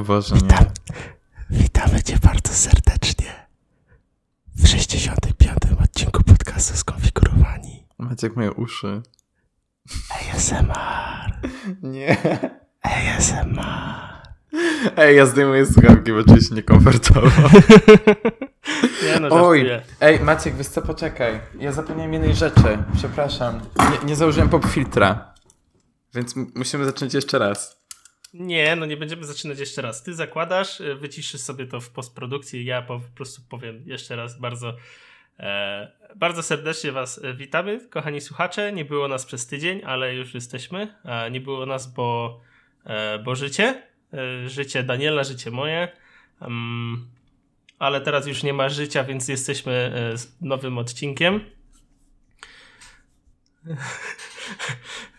Boże. Witam, witamy Cię bardzo serdecznie w 65. odcinku podcastu Skonfigurowani. Maciek moje uszy. ASMR, Nie. ASMR. Ej, ja zdejmuję słuchawki, bo czuję się niekomfortowo. Nie no, Oj, żartuję. ej, Maciek, wiesz co, poczekaj. Ja zapomniałem jednej rzeczy. Przepraszam. Nie, nie założyłem pop filtra. Więc musimy zacząć jeszcze raz. Nie, no nie będziemy zaczynać jeszcze raz. Ty zakładasz, y, wyciszysz sobie to w postprodukcji. Ja po prostu powiem jeszcze raz bardzo, e, bardzo serdecznie Was e, witamy, kochani słuchacze. Nie było nas przez tydzień, ale już jesteśmy. E, nie było nas, bo, e, bo życie. E, życie Daniela, życie moje. Mm, ale teraz już nie ma życia, więc jesteśmy e, z nowym odcinkiem.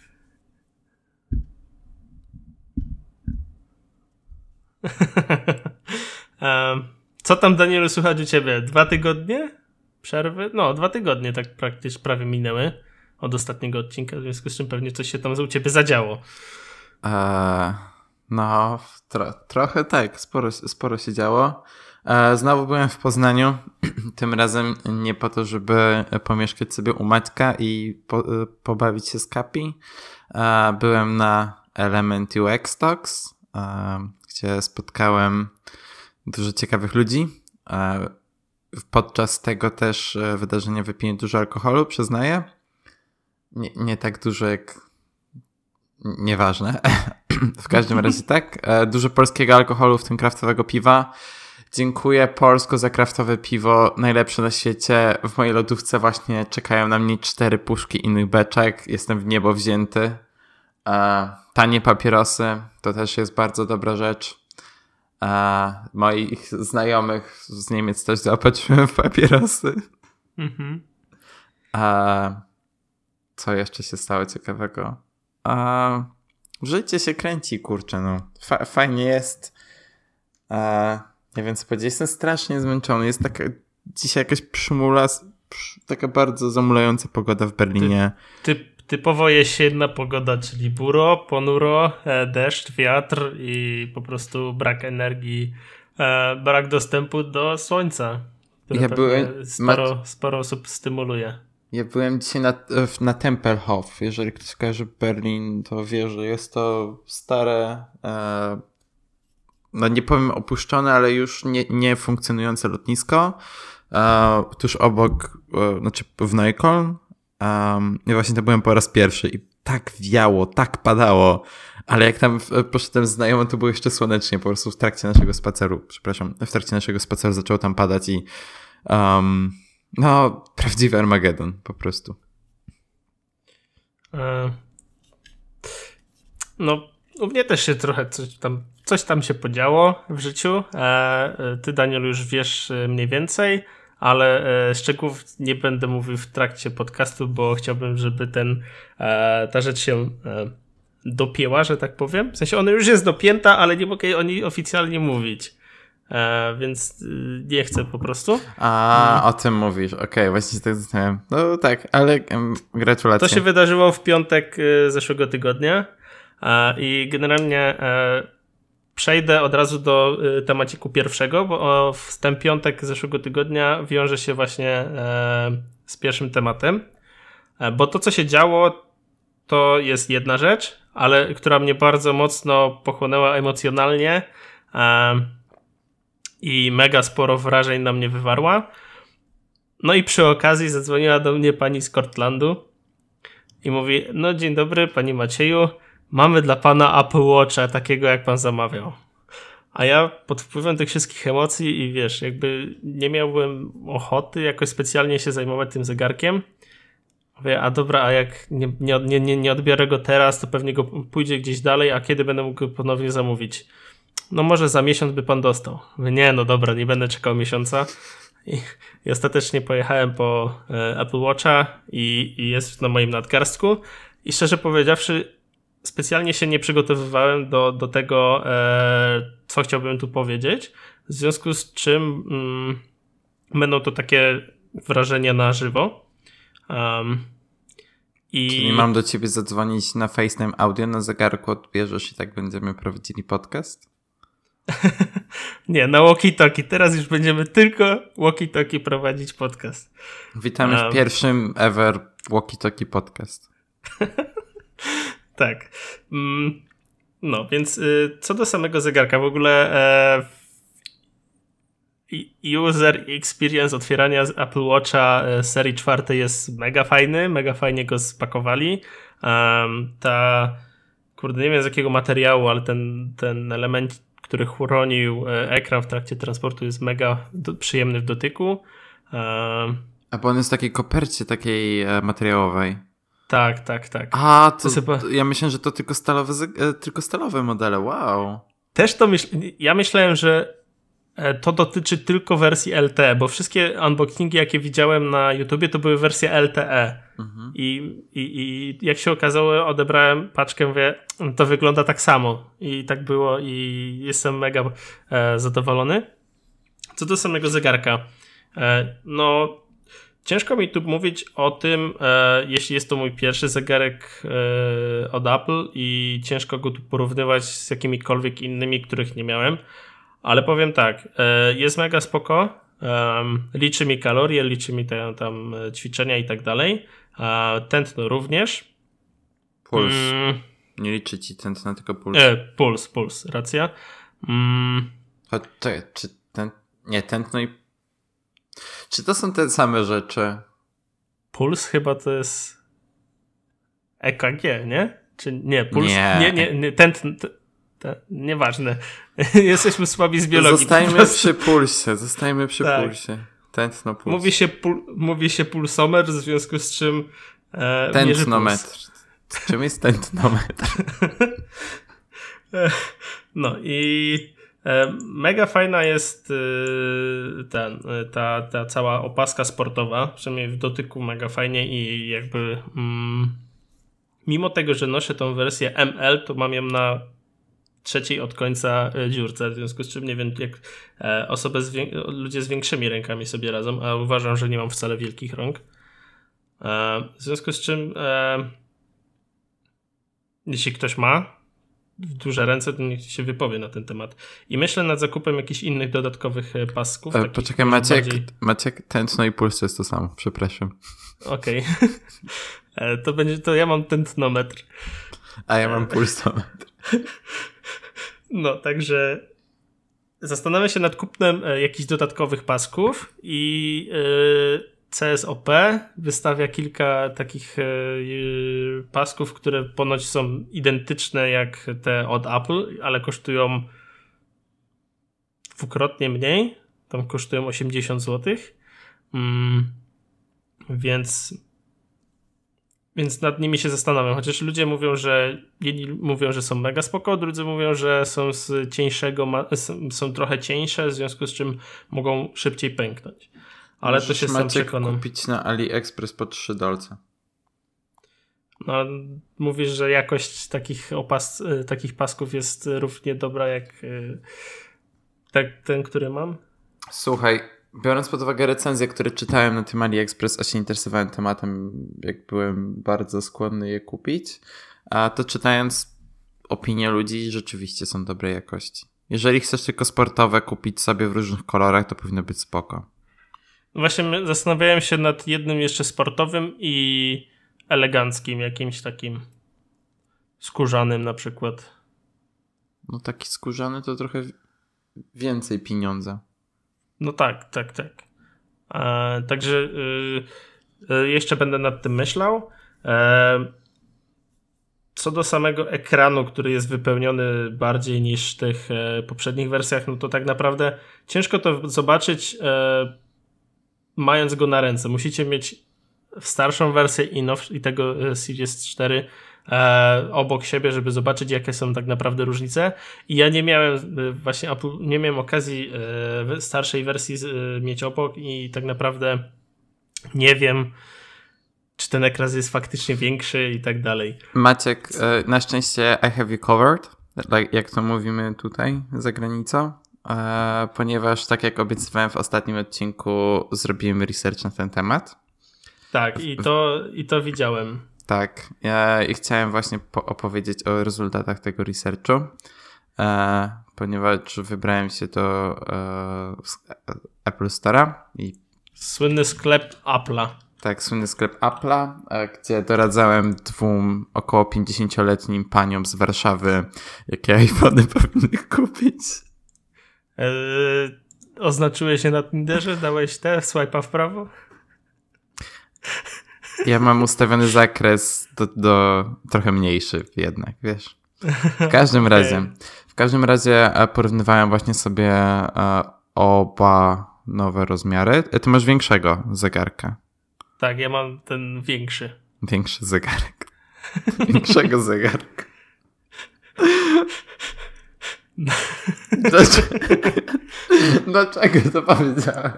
Co tam, Danielu, słychać u ciebie? Dwa tygodnie przerwy? No, dwa tygodnie tak praktycznie prawie minęły od ostatniego odcinka, w związku z czym pewnie coś się tam u ciebie zadziało. Eee, no, tro, trochę tak, sporo, sporo się działo. Eee, znowu byłem w Poznaniu, tym razem nie po to, żeby pomieszkać sobie u Maćka i po, e, pobawić się z Kapi. Byłem na Element UX Talks, gdzie spotkałem dużo ciekawych ludzi. Eee, podczas tego też e, wydarzenia wypiłem dużo alkoholu, przyznaję. Nie, nie tak dużo jak Nieważne. w każdym razie tak. E, Dużo polskiego alkoholu, w tym kraftowego piwa. Dziękuję Polsko za kraftowe piwo, najlepsze na świecie. W mojej lodówce właśnie czekają na mnie cztery puszki innych beczek. Jestem w niebo wzięty. E, Tanie papierosy, to też jest bardzo dobra rzecz. E, Moich znajomych z Niemiec też zaopatrzyłem w papierosy. Mhm. A co jeszcze się stało ciekawego? Życie się kręci, kurczę, no. Fa fajnie jest. A, nie wiem co powiedzieć. Jestem strasznie zmęczony. Jest taka dzisiaj jakaś przymula, przy, taka bardzo zamulająca pogoda w Berlinie. Typ, typowo jesienna pogoda, czyli buro, ponuro, e, deszcz, wiatr i po prostu brak energii, e, brak dostępu do słońca, które Ja byłem- sporo, sporo osób stymuluje. Ja byłem dzisiaj na, na Tempelhof. Jeżeli ktoś kojarzy Berlin, to wie, że jest to stare, e, no nie powiem opuszczone, ale już nie, nie funkcjonujące lotnisko. E, tuż obok, e, znaczy w Neukölln. Um, I właśnie to byłem po raz pierwszy i tak wiało, tak padało. Ale jak tam e, poszedłem znajomym, to było jeszcze słonecznie, po prostu w trakcie naszego spaceru, przepraszam, w trakcie naszego spaceru zaczęło tam padać i um, no, prawdziwy Armagedon, po prostu. E, No, u mnie też się trochę coś tam, coś tam się podziało w życiu. E, Ty, Daniel, już wiesz mniej więcej, ale e, szczegółów nie będę mówił w trakcie podcastu, bo chciałbym, żeby ten, e, ta rzecz się e, dopięła, że tak powiem. W sensie ona już jest dopięta, ale nie mogę o niej oficjalnie mówić. E, Więc nie chcę po prostu. A, o tym mówisz, okej, właśnie się tak zastanawiam. No tak, ale em, gratulacje. To się wydarzyło w piątek zeszłego tygodnia e, i generalnie e, przejdę od razu do y, temaciku pierwszego, bo o, w ten piątek zeszłego tygodnia wiąże się właśnie e, z pierwszym tematem, E, bo to co się działo to jest jedna rzecz, ale która mnie bardzo mocno pochłonęła emocjonalnie e, i mega sporo wrażeń na mnie wywarła. No i przy okazji zadzwoniła do mnie pani z Cortlandu i mówi: No, dzień dobry, panie Macieju. Mamy dla pana Apple Watcha takiego, jak pan zamawiał. A ja pod wpływem tych wszystkich emocji i wiesz, jakby nie miałbym ochoty jakoś specjalnie się zajmować tym zegarkiem. Mówię, a dobra, a jak nie, nie, nie, nie, odbiorę go teraz, to pewnie go pójdzie gdzieś dalej, a kiedy będę mógł go ponownie zamówić? No może za miesiąc by pan dostał. Mówię, nie, no dobra, nie będę czekał miesiąca. I, i ostatecznie pojechałem po e, Apple Watcha i, i jest na moim nadgarstku. I szczerze powiedziawszy, specjalnie się nie przygotowywałem do, do tego, e, co chciałbym tu powiedzieć. W związku z czym mm, będą to takie wrażenia na żywo. Um, i Czyli mam do ciebie zadzwonić na FaceTime audio na zegarku, odbierzesz i tak będziemy prowadzili podcast? Nie, na walkie-talkie. Teraz już będziemy tylko walkie-talkie prowadzić podcast. Witamy w Um. pierwszym ever Walkie Talkie podcast. Tak. Mm, No, więc y, co do samego zegarka, w ogóle e, user experience otwierania Apple Watcha e, serii czwartej jest mega fajny, mega fajnie go spakowali. Ta, kurde, nie wiem z jakiego materiału, ale ten, ten element, który chronił e, ekran w trakcie transportu jest mega przyjemny w dotyku. A bo on jest w takiej kopercie takiej materiałowej. Tak, tak, tak. A, to, To ja myślę, że to tylko stalowe, e, tylko stalowe modele, wow. Też to myśl... Ja myślałem, że e, to dotyczy tylko wersji LTE, bo wszystkie unboxingi, jakie widziałem na YouTubie, to były wersje LTE. Mhm. I, i, I jak się okazało, odebrałem paczkę, mówię, to wygląda tak samo. I tak było, i jestem mega e, zadowolony. Co do samego zegarka. E, no, ciężko mi tu mówić o tym, e, jeśli jest to mój pierwszy zegarek e, od Apple i ciężko go tu porównywać z jakimikolwiek innymi, których nie miałem. Ale powiem tak, e, jest mega spoko. liczy mi kalorie, liczy mi te, tam e, ćwiczenia i tak dalej. Tętno również. Puls. Mm, Nie liczy ci tętno, tylko puls. e, puls, puls, racja. Mm, Chodź, czekaj, czy ten... Nie, tętno i... Czy to są te same rzeczy? puls chyba to jest EKG, nie? Czy nie? Puls? Nie. Nie, nie, nie tętno. t- t- Nieważne. Jesteśmy słabi z biologii. Zostajmy przy pulsie, zostajmy przy Tak. pulsie. Tętno, puls. Mówi się, pul, mówi się pulsomer, w związku z czym e, Tętnometr. Czym jest tętnometr? No i mega fajna jest e, ten, e, ta, ta cała opaska sportowa, przynajmniej w dotyku mega fajnie i jakby mm, mimo tego, że noszę tą wersję ML, to mam ją na trzeciej od końca e, dziurce, w związku z czym nie wiem jak e, osoby z ludzie z większymi rękami sobie radzą, a uważam, że nie mam wcale wielkich rąk. E, w związku z czym e, jeśli ktoś ma duże ręce, to niech się wypowie na ten temat. I myślę nad zakupem jakichś innych dodatkowych e, pasków. E, Poczekaj, Maciek, bardziej- Maciek, tętno i puls to jest to samo, przepraszam. Okej. E, to będzie, to ja mam tętnometr. A ja mam pulsometr. No, także zastanawiam się nad kupnem e, jakichś dodatkowych pasków i CSOP wystawia kilka takich e, e, pasków, które ponoć są identyczne jak te od Apple, ale kosztują dwukrotnie mniej. Tam kosztują 80 zł. Mm, więc więc nad nimi się zastanawiam, chociaż ludzie mówią, że jedni mówią, że są mega spoko, drudzy mówią, że są z cieńszego, są trochę cieńsze, w związku z czym mogą szybciej pęknąć. Ale to Możesz, się sam przekonam. kupić na AliExpress po 3 dolce. No, mówisz, że jakość takich, opas, y, takich pasków jest równie dobra jak y, tak, ten, który mam? Słuchaj, biorąc pod uwagę recenzje, które czytałem na tym AliExpress, a się interesowałem tematem, jak byłem bardzo skłonny je kupić, a to czytając opinie ludzi, rzeczywiście są dobrej jakości. Jeżeli chcesz tylko sportowe kupić sobie w różnych kolorach, to powinno być spoko. Właśnie zastanawiałem się nad jednym jeszcze sportowym i eleganckim, jakimś takim skórzanym na przykład. No taki skórzany to trochę więcej pieniądza. No tak, tak, tak. E, także y, y, jeszcze będę nad tym myślał. E, co do samego ekranu, który jest wypełniony bardziej niż w tych e, poprzednich wersjach, no to tak naprawdę ciężko to zobaczyć e, mając go na ręce. Musicie mieć starszą wersję i, now, i tego e, Series 4 e, obok siebie, żeby zobaczyć, jakie są tak naprawdę różnice. I ja nie miałem e, właśnie nie miałem okazji e, starszej wersji e, mieć obok i tak naprawdę nie wiem, czy ten ekran jest faktycznie większy i tak dalej. Maciek, e, na szczęście I have you covered, jak to mówimy tutaj za granicą, ponieważ tak jak obiecywałem w ostatnim odcinku, zrobiłem research na ten temat. Tak, i to, i to widziałem. Tak, ja, i chciałem właśnie po- opowiedzieć o rezultatach tego researchu. e, ponieważ wybrałem się do e, Apple Store'a i Słynny sklep Apple'a. tak, słynny sklep Apple'a, e, gdzie doradzałem dwóm około 50-letnim paniom z Warszawy, jakie iPhony powinny kupić. Eee, oznaczyłeś się na Tinderze? Dałeś te swipe'a w prawo? Ja mam ustawiony zakres do, do trochę mniejszy jednak, wiesz. W każdym Okej. razie, w każdym razie e, porównywałem właśnie sobie e, oba nowe rozmiary. Ty masz większego zegarka. Tak, ja mam ten większy. Większy zegarek. Większego zegarka. Dlaczego, to powiedziałem?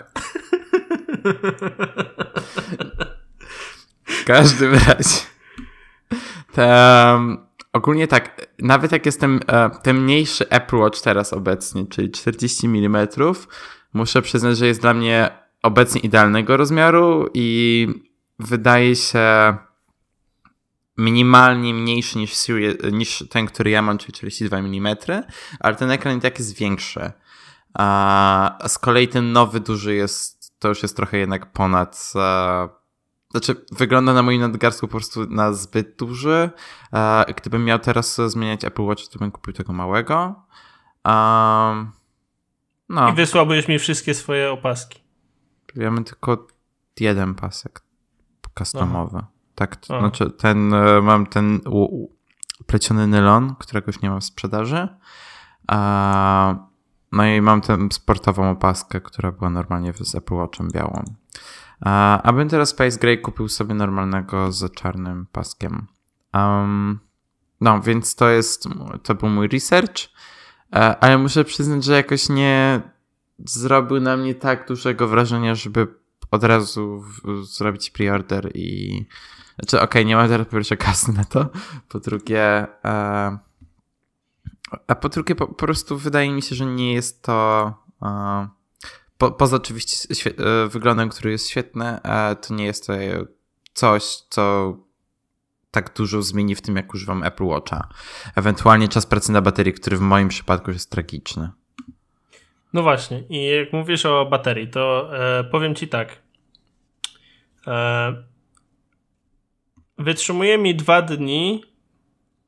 W każdym razie. Ogólnie tak, nawet jak jestem e, ten mniejszy Apple Watch teraz obecnie, czyli 40 mm, muszę przyznać, że jest dla mnie obecnie idealnego rozmiaru i wydaje się minimalnie mniejszy niż, niż ten, który ja mam, czyli 42 mm, ale ten ekran i tak jest większy. A z kolei ten nowy duży jest, to już jest trochę jednak ponad, e, znaczy wygląda na moim nadgarstku po prostu na zbyt duży. E, gdybym miał teraz zmieniać Apple Watch, to bym kupił tego małego. Um, no, I wysłałbyś mi wszystkie swoje opaski. ja mam tylko jeden pasek customowy. Tak, to znaczy ten, e, mam ten pleciony nylon, którego już nie mam w sprzedaży. A, no i mam tę sportową opaskę, która była normalnie z Apple Watchem białą. A, a bym teraz Space Gray kupił sobie normalnego z czarnym paskiem. Um, no, więc to jest, to był mój research, E, ale muszę przyznać, że jakoś nie zrobił na mnie tak dużego wrażenia, żeby od razu w- zrobić preorder i... Znaczy, okej, nie mam teraz po pierwsze kasy na to, po drugie... E, a po drugie, po, po prostu wydaje mi się, że nie jest to... E, po, poza oczywiście e, wyglądem, który jest świetny, e, to nie jest to coś, co tak dużo zmieni w tym, jak używam Apple Watcha. Ewentualnie czas pracy na baterii, który w moim przypadku jest tragiczny. No właśnie, i jak mówisz o baterii, to e, powiem ci tak. E, wytrzymuje mi dwa dni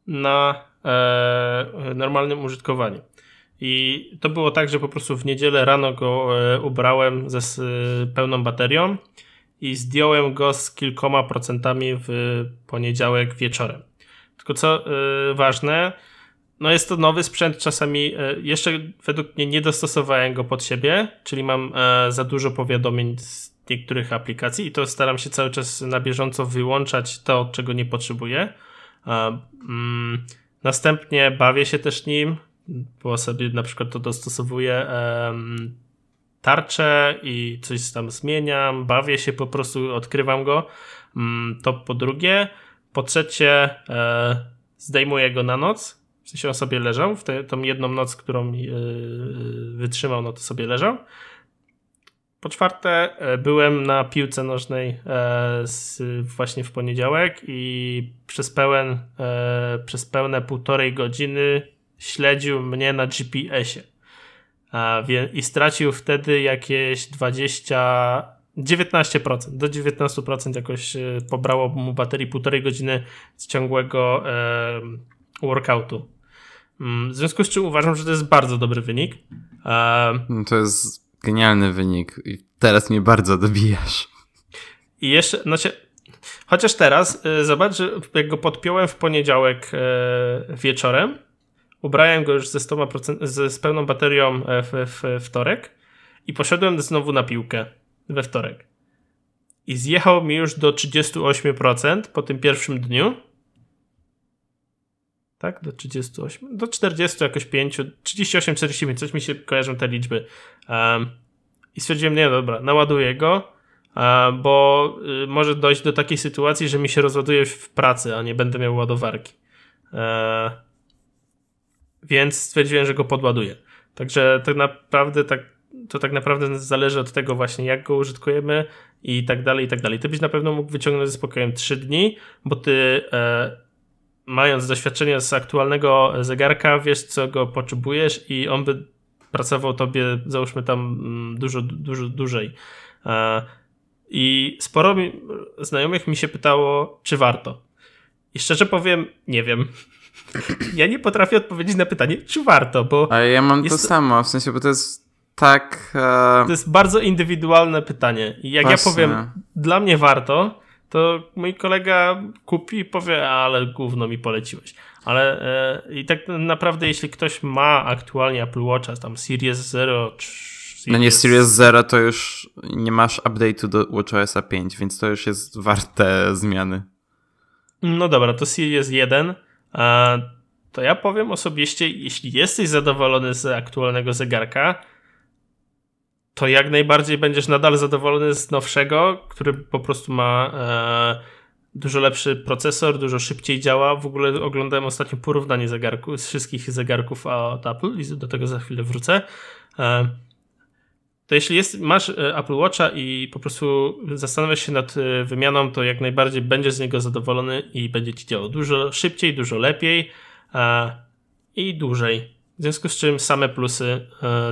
na e, normalnym użytkowaniu. I to było tak, że po prostu w niedzielę rano go e, ubrałem ze s- pełną baterią i zdjąłem go z kilkoma procentami w poniedziałek wieczorem. Tylko co e, ważne, no jest to nowy sprzęt, czasami e, jeszcze według mnie nie dostosowałem go pod siebie, czyli mam e, za dużo powiadomień z niektórych aplikacji i to staram się cały czas na bieżąco wyłączać to, czego nie potrzebuję. E, mm, Następnie bawię się też nim, bo sobie na przykład to dostosowuję em, tarczę i coś tam zmieniam, bawię się po prostu, odkrywam go. Mm, To po drugie. Po trzecie, zdejmuję go na noc. W sensie on sobie leżał. W tę tą jedną noc, którą e, wytrzymał, no to sobie leżał. Po czwarte, e, byłem na piłce nożnej z, właśnie w poniedziałek i przez, pełen, przez pełne półtorej godziny śledził mnie na GPS-ie. I stracił wtedy jakieś 20, 19%. Do 19% jakoś pobrało mu baterii półtorej godziny z ciągłego workoutu. Mm, W związku z czym uważam, że to jest bardzo dobry wynik. E, No To jest genialny wynik i teraz mnie bardzo dobijasz. I jeszcze, znaczy, chociaż teraz, y, zobacz, że jak go podpiąłem w poniedziałek e, wieczorem, ubrałem go już ze, 100%, z, z pełną baterią e, w, w wtorek i poszedłem znowu na piłkę we wtorek. I zjechał mi już do 38% po tym pierwszym dniu. Tak? Do 38? Do 40 jakoś 5, 38, 45, coś mi się kojarzą te liczby. Um, I stwierdziłem, nie, dobra, naładuję go, a, bo y, może dojść do takiej sytuacji, że mi się rozładuje w pracy, a nie będę miał ładowarki. E, więc stwierdziłem, że go podładuję. Także tak naprawdę tak, to tak naprawdę zależy od tego właśnie, jak go użytkujemy i tak dalej, i tak dalej. Ty byś na pewno mógł wyciągnąć ze spokojem 3 dni, bo ty e, mając doświadczenie z aktualnego zegarka, wiesz co go potrzebujesz i on by pracował tobie, załóżmy tam mm, dużo, dużo dłużej. E, I sporo mi, znajomych mi się pytało, czy warto. I szczerze powiem, nie wiem. Ja nie potrafię odpowiedzieć na pytanie, czy warto, bo. Ale ja mam to samo, w sensie, bo to jest tak. E... To jest bardzo indywidualne pytanie. I jak Właśnie. ja powiem, dla mnie warto, to mój kolega kupi i powie, ale gówno mi poleciłeś. Ale e, i tak naprawdę, jeśli ktoś ma aktualnie Apple Watcha, tam Series 0, Series... No nie, Series 0 to już nie masz update'u do WatchOS 5, więc to już jest warte zmiany. No dobra, to Series 1. A to ja powiem osobiście, jeśli jesteś zadowolony z aktualnego zegarka, to jak najbardziej będziesz nadal zadowolony z nowszego, który po prostu ma e, dużo lepszy procesor, dużo szybciej działa. W ogóle oglądałem ostatnio porównanie zegarków, z wszystkich zegarków od Apple i do tego za chwilę wrócę. E, to jeśli jest, masz e, Apple Watcha i po prostu zastanawiasz się nad e, wymianą, to jak najbardziej będziesz z niego zadowolony i będzie ci działał dużo szybciej, dużo lepiej e, i dłużej. W związku z czym same plusy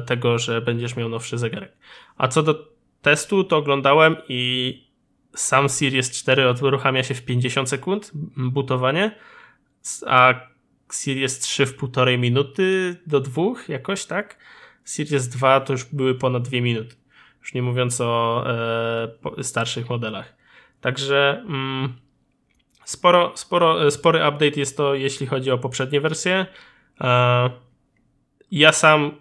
tego, że będziesz miał nowszy zegarek. A co do testu, to oglądałem i sam Series 4 uruchamia się w 50 sekund, butowanie, a Series 3 w półtorej minuty do dwóch, jakoś tak. Series 2 to już były ponad 2 minuty. Już nie mówiąc o e, starszych modelach. Także mm, sporo, sporo, spory update jest to, jeśli chodzi o poprzednie wersje. E, ja sam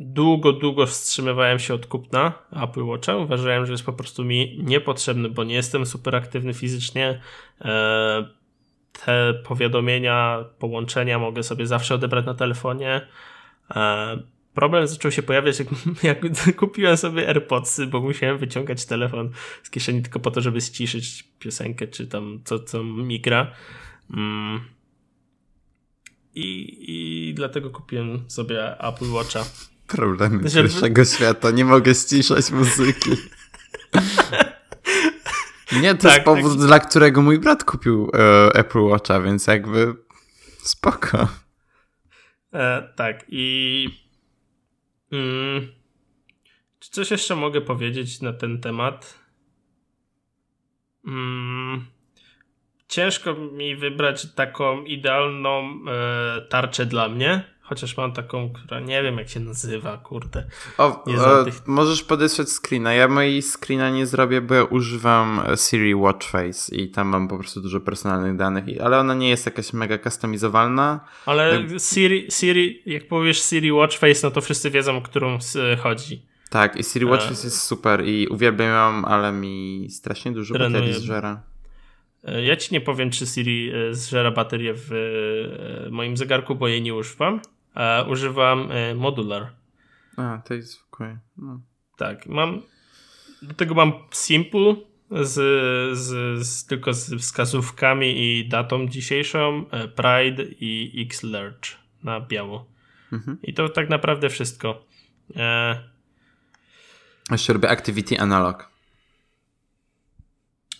długo, długo wstrzymywałem się od kupna Apple Watcha. Uważałem, że jest po prostu mi niepotrzebny, bo nie jestem super aktywny fizycznie. E, te powiadomienia, połączenia mogę sobie zawsze odebrać na telefonie. E, problem zaczął się pojawiać, jak, jak kupiłem sobie AirPodsy, bo musiałem wyciągać telefon z kieszeni tylko po to, żeby ściszyć piosenkę, czy tam co, co migra. Mm. I, I dlatego kupiłem sobie Apple Watcha. Problemy Żeby... pierwszego świata. Nie mogę ściszać muzyki. Nie, to tak, jest powód, tak. dla którego mój brat kupił e, Apple Watcha, więc jakby spoko. E, tak, i mm, czy coś jeszcze mogę powiedzieć na ten temat? Mm, ciężko mi wybrać taką idealną e, tarczę dla mnie Chociaż mam taką, która nie wiem jak się nazywa, kurde. O, o tych... Możesz podesłać screena. Ja mojej screena nie zrobię, bo ja używam Siri Watchface i tam mam po prostu dużo personalnych danych, ale ona nie jest jakaś mega customizowalna. Ale Siri, Siri, jak powiesz Siri Watchface, no to wszyscy wiedzą, o którą chodzi. Tak, i Siri Watchface e... jest super i uwielbiam ją, ale mi strasznie dużo baterii zżera. E, ja ci nie powiem, czy Siri e, zżera baterię w e, moim zegarku, bo jej nie używam używam modular. A, to jest zwykłe. No. Tak, mam do tego mam simple z, z, z, tylko z wskazówkami i datą dzisiejszą, Pride i X-Large na biało. Mhm. I to tak naprawdę wszystko. E... Jeszcze robię Activity Analog.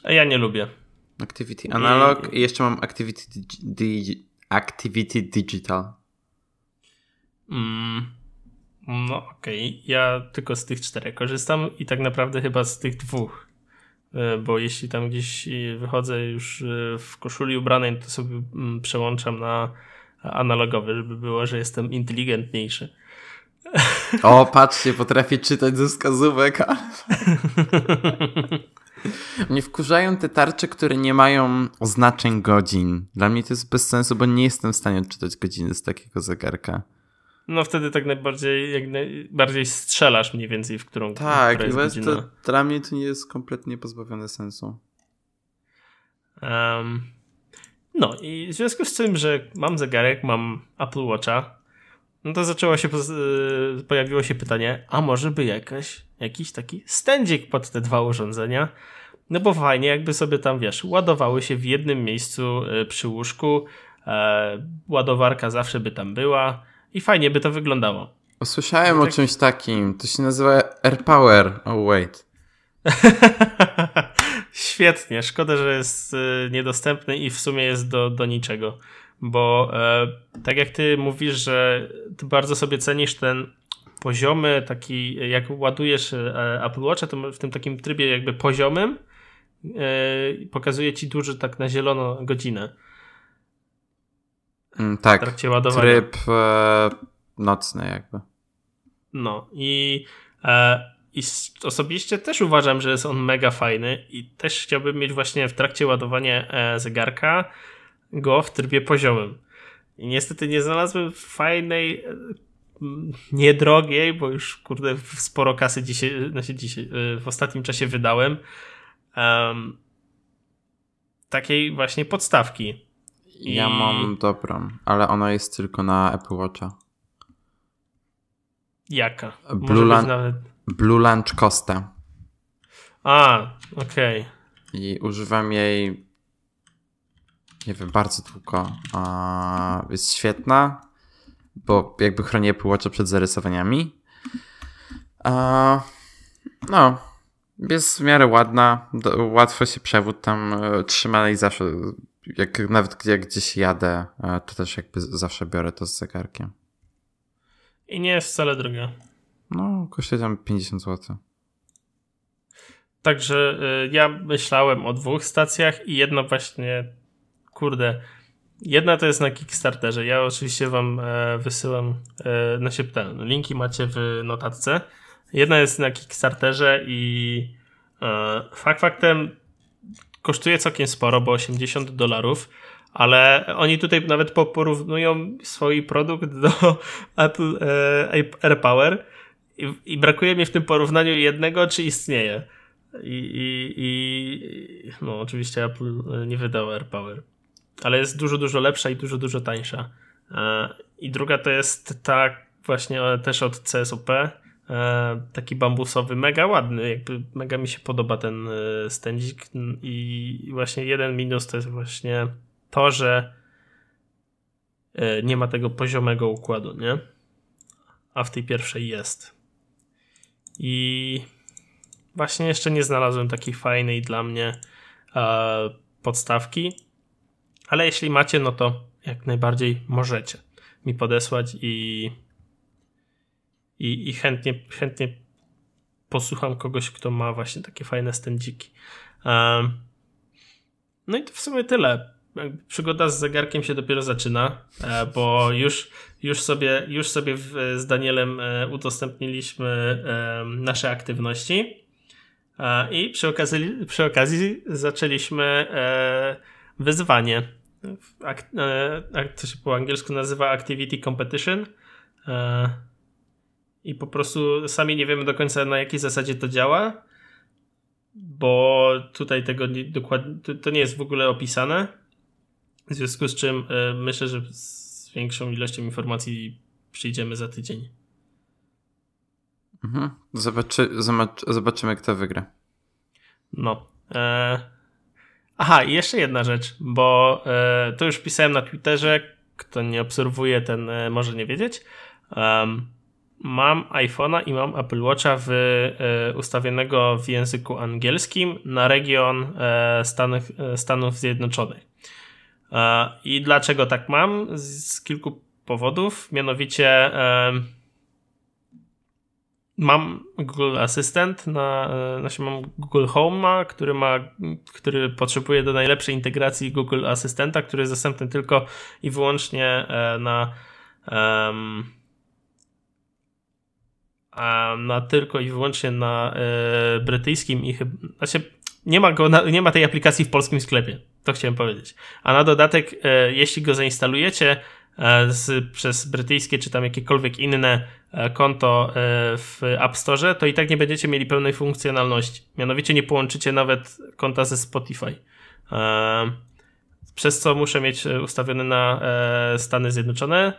Ja nie lubię. Activity Analog i, jeszcze mam Activity, di activity Digital. Mm, no okej, okay. ja tylko z tych czterech korzystam i tak naprawdę chyba z tych dwóch. E, bo jeśli tam gdzieś wychodzę już e, w koszuli ubranej, to sobie mm, przełączam na analogowy, żeby było, że jestem inteligentniejszy. O, patrzcie, potrafię czytać ze wskazówek. Mnie wkurzają te tarcze, które nie mają oznaczeń godzin. Dla mnie to jest bez sensu, bo nie jestem w stanie odczytać godziny z takiego zegarka. No wtedy tak najbardziej, jak najbardziej strzelasz mniej więcej, w którą Tak, i jest to, dla mnie to nie jest kompletnie pozbawione sensu. Um, no i w związku z tym, że mam zegarek, mam Apple Watcha, no to zaczęło się, y, pojawiło się pytanie, a może by jakaś, jakiś taki stędzik pod te dwa urządzenia? No bo fajnie, jakby sobie tam, wiesz, ładowały się w jednym miejscu y, przy łóżku, e, ładowarka zawsze by tam była, i fajnie by to wyglądało. Słyszałem tak... o czymś takim. To się nazywa AirPower. Oh wait. Świetnie. Szkoda, że jest y, niedostępny i w sumie jest do, do niczego. Bo e, tak jak ty mówisz, że ty bardzo sobie cenisz ten poziomy, taki jak ładujesz e, Apple Watcha, to w tym takim trybie jakby poziomym e, pokazuje ci duży tak na zielono godzinę. Mm, tak, w trakcie ładowania. tryb nocny jakby. No i, i osobiście też uważam, że jest on mega fajny i też chciałbym mieć właśnie w trakcie ładowania zegarka go w trybie poziomym. I niestety nie znalazłem fajnej, e, niedrogiej, bo już kurde sporo kasy dzisiaj, znaczy dzisiaj e, w ostatnim czasie wydałem. Um, takiej właśnie podstawki. Ja I- mam dobrą, ale ona jest tylko na Apple Watcha. Jaka? Blue Lan- nawet... Blue Lunch Costa. A, okej. I używam jej nie wiem, bardzo długo. A, jest świetna, bo jakby chroni Apple Watcha przed zarysowaniami. A, no, jest w miarę ładna, do, łatwo się przewód tam e, trzyma i zawsze, jak nawet jak gdzieś jadę, e, to też jakby zawsze biorę to z zegarkiem. I nie jest wcale droga. No, kosztuje tam 50 zł. Także y, ja myślałem o dwóch stacjach i jedna właśnie, kurde, jedna to jest na Kickstarterze. Ja oczywiście wam e, wysyłam, e, się ten, linki macie w notatce. Jedna jest na Kickstarterze i e, fakt faktem kosztuje całkiem sporo, bo 80 dolarów, ale oni tutaj nawet po- porównują swój produkt do Apple e, AirPower i, i brakuje mi w tym porównaniu jednego, czy istnieje. I, i, i no oczywiście Apple nie wydał AirPower, ale jest dużo, dużo lepsza i dużo, dużo tańsza. E, I druga to jest ta właśnie e, też od CSOP, e, taki bambusowy, mega ładny, jakby mega mi się podoba ten stędzik i właśnie jeden minus to jest właśnie to, że nie ma tego poziomego układu, nie? A w tej pierwszej jest. I właśnie jeszcze nie znalazłem takiej fajnej dla mnie podstawki, ale jeśli macie, no to jak najbardziej możecie mi podesłać i, i, i chętnie, chętnie posłucham kogoś, kto ma właśnie takie fajne stędziki. E, no i to w sumie tyle. Przygoda z zegarkiem się dopiero zaczyna, e, bo już, już sobie, już sobie z Danielem e, udostępniliśmy nasze aktywności. E, I przy okazji, przy okazji zaczęliśmy wyzwanie. Ak, e, się po angielsku nazywa Activity Competition. E, I po prostu sami nie wiemy do końca na jakiej zasadzie to działa, bo tutaj tego nie, dokładnie, to, to nie jest w ogóle opisane. W związku z czym e, myślę, że z większą ilością informacji przyjdziemy za tydzień. Mhm. Zobaczy, zobacz, zobaczymy, kto wygra. No. E... Aha, i jeszcze jedna rzecz, bo e, to już pisałem na Twitterze. Kto nie obserwuje, ten e, może nie wiedzieć. Um, mam iPhone'a i mam Apple Watcha w, e, ustawionego w języku angielskim na region e, Stanów, e, Stanów Zjednoczonych. E, I dlaczego tak mam? Z, z kilku powodów. Mianowicie. E, mam Google Assistant, na, znaczy mam Google Home, który ma, który potrzebuje do najlepszej integracji Google Asystenta, który jest dostępny tylko i wyłącznie e, na na tylko i wyłącznie na e, brytyjskim i chyba, znaczy nie ma, go nie ma tej aplikacji w polskim sklepie, to chciałem powiedzieć. A na dodatek, e, jeśli go zainstalujecie e, z, przez brytyjskie czy tam jakiekolwiek inne e, konto e, w App Store, to i tak nie będziecie mieli pełnej funkcjonalności. Mianowicie nie połączycie nawet konta ze Spotify. E, przez co muszę mieć e, ustawiony na e, Stany Zjednoczone.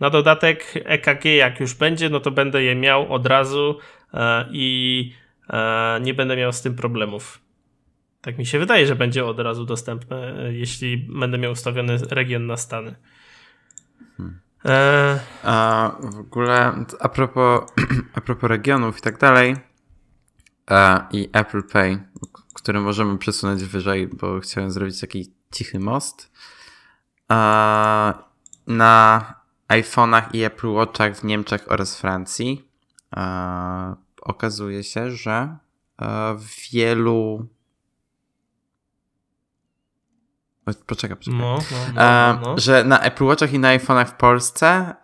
Na dodatek EKG jak już będzie, no to będę je miał od razu e, i e, nie będę miał z tym problemów. Tak mi się wydaje, że będzie od razu dostępne, e, jeśli będę miał ustawiony region na Stany. E, A w ogóle a propos, a propos regionów i tak dalej e, i Apple Pay, który możemy przesunąć wyżej, bo chciałem zrobić taki cichy most. na iPhone'ach i Apple Watchach w Niemczech oraz Francji okazuje się, że w wielu Poczekaj, poczekaj. No, no, no, no, Że na Apple Watchach i na iPhone'ach w Polsce,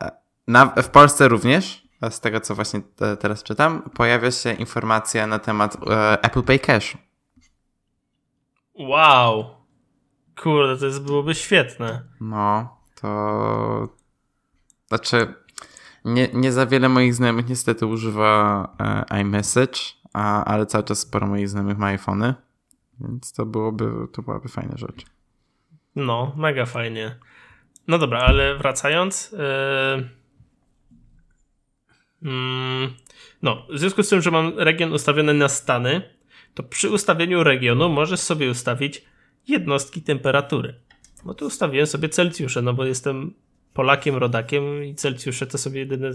na, w Polsce również, z tego co właśnie te, teraz czytam, pojawia się informacja na temat e, Apple Pay Cash. Wow. Kurde, to jest, byłoby świetne. No, to... Znaczy, nie, nie za wiele moich znajomych niestety używa e, iMessage, a, ale cały czas sporo moich znajomych ma iPhony, więc to byłoby, to byłaby fajna rzecz. No, mega fajnie. No dobra, ale wracając. Yy... no, w związku z tym, że mam region ustawiony na Stany, to przy ustawieniu regionu możesz sobie ustawić jednostki temperatury. Bo tu ustawiłem sobie Celsjusze, no bo jestem Polakiem, rodakiem i Celsjusze to sobie jedyne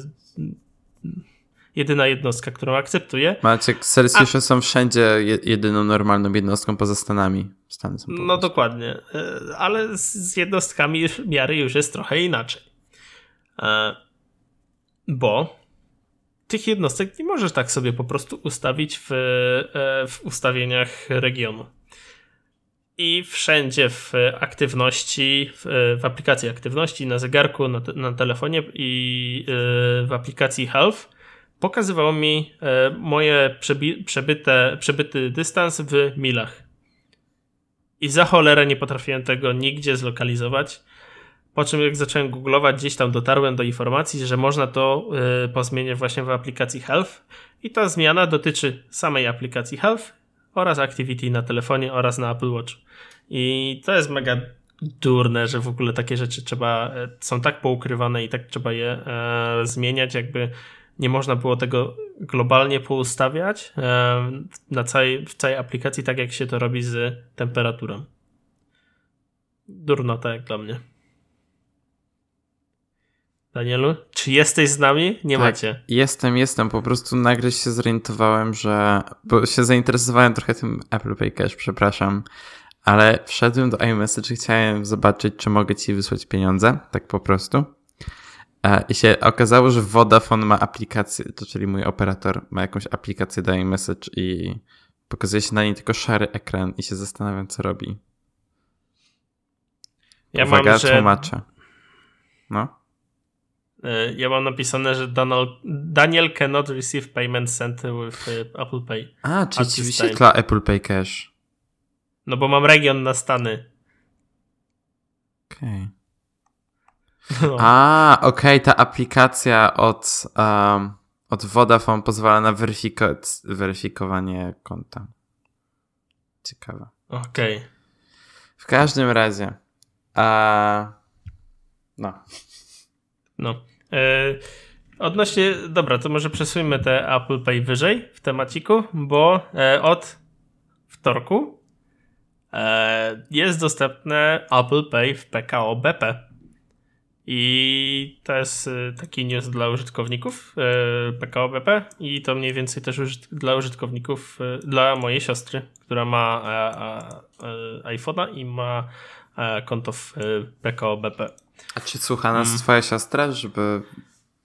jedyna jednostka, którą akceptuję. Maciek, Celsjusze A... są wszędzie jedyną normalną jednostką poza Stanami. Stany są no dokładnie, e, ale z jednostkami miary już jest trochę inaczej. E, bo tych jednostek nie możesz tak sobie po prostu ustawić w, e, w ustawieniach regionu. I wszędzie w aktywności, w, w aplikacji aktywności, na zegarku, na, te, na telefonie i w aplikacji Health pokazywało mi e, moje przebyte, przebyty dystans w milach. I za cholerę nie potrafiłem tego nigdzie zlokalizować. Po czym jak zacząłem googlować, gdzieś tam dotarłem do informacji, że można to y, pozmieniać właśnie w aplikacji Health. I ta zmiana dotyczy samej aplikacji Health oraz Activity na telefonie oraz na Apple Watch. I to jest mega durne, że w ogóle takie rzeczy trzeba, e, są tak poukrywane i tak trzeba je e, zmieniać, jakby nie można było tego globalnie poustawiać na całej, w całej aplikacji, tak jak się to robi z temperaturą. Durnota jak dla mnie. Danielu, czy jesteś z nami? Nie tak, macie. Jestem, jestem. Po prostu nagle się zorientowałem, że. Bo się zainteresowałem trochę tym Apple Pay Cash, przepraszam. Ale wszedłem do iMessage i chciałem zobaczyć, czy mogę ci wysłać pieniądze. Tak po prostu. I się okazało, że Vodafone ma aplikację, to czyli mój operator ma jakąś aplikację do iMessage i pokazuje się na niej tylko szary ekran i się zastanawiam, co robi. Ja Uwaga, mam, że... tłumaczę. No. E, ja mam napisane, że Donald, Daniel cannot receive payment sent with e, Apple Pay. A, czyli ci wyświetla Apple Pay Cash. No bo mam region na Stany. Okej. Okay. No. A, okej, okay, ta aplikacja od, um, od Vodafone pozwala na weryfiko- weryfikowanie konta. Ciekawe. Okej. Okay. W każdym razie. A... No. No. E, odnośnie, dobra, to może przesuńmy te Apple Pay wyżej w temaciku, bo e, od wtorku e, jest dostępne Apple Pay w PKO BP. I to jest y, taki news dla użytkowników y, PKO BP i to mniej więcej też dla użytkowników, y, dla mojej siostry, która ma iPhone'a i ma konto w PKO BP. A czy słucha nas hmm. twoja siostra, żeby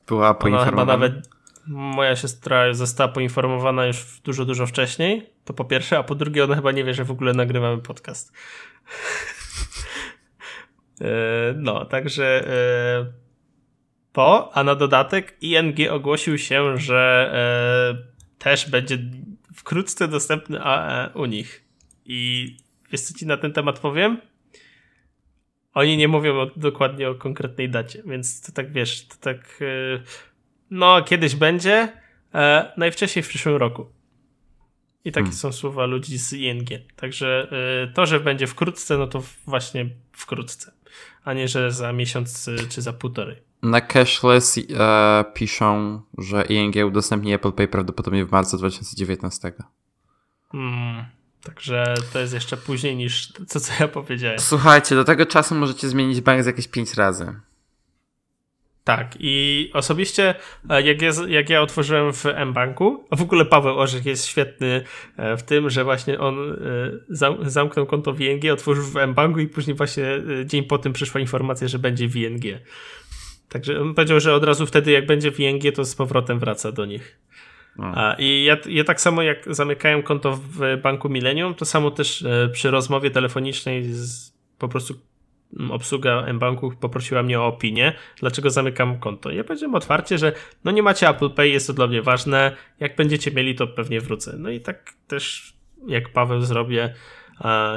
była poinformowana? Ona chyba nawet moja siostra została poinformowana już dużo, dużo wcześniej. To po pierwsze, a po drugie ona chyba nie wie, że w ogóle nagrywamy podcast. E, no, także to, e, a na dodatek ING ogłosił się, że e, też będzie wkrótce dostępny u nich. I wiesz co ci na ten temat powiem? Oni nie mówią o, dokładnie o konkretnej dacie, więc to tak wiesz, to tak no kiedyś będzie, najwcześniej w przyszłym roku. I takie hmm. są słowa ludzi z ING. Także to, że będzie wkrótce, no to właśnie wkrótce a nie, że za miesiąc y, czy za półtorej. Na Cashless e, piszą, że ING udostępni Apple Pay prawdopodobnie w marcu 2019. Hmm, także to jest jeszcze później niż to, co ja powiedziałem. Słuchajcie, do tego czasu możecie zmienić bank z jakieś 5 razy. Tak, i osobiście, e, jak ja, jak ja otworzyłem w mBanku, a w ogóle Paweł Orzech jest świetny e, w tym, że właśnie on e, zamknął konto w ING, otworzył w mBanku i później właśnie dzień po tym przyszła informacja, że będzie w ING. Także on powiedział, że od razu wtedy, jak będzie w ING, to z powrotem wraca do nich. A, I ja, ja tak samo jak zamykałem konto w banku Millennium, to samo też przy rozmowie telefonicznej z po prostu obsługa mBanku poprosiła mnie o opinię, dlaczego zamykam konto. Ja powiedziałem otwarcie, że no nie macie Apple Pay, jest to dla mnie ważne, jak będziecie mieli, to pewnie wrócę. No i tak też jak Paweł zrobię,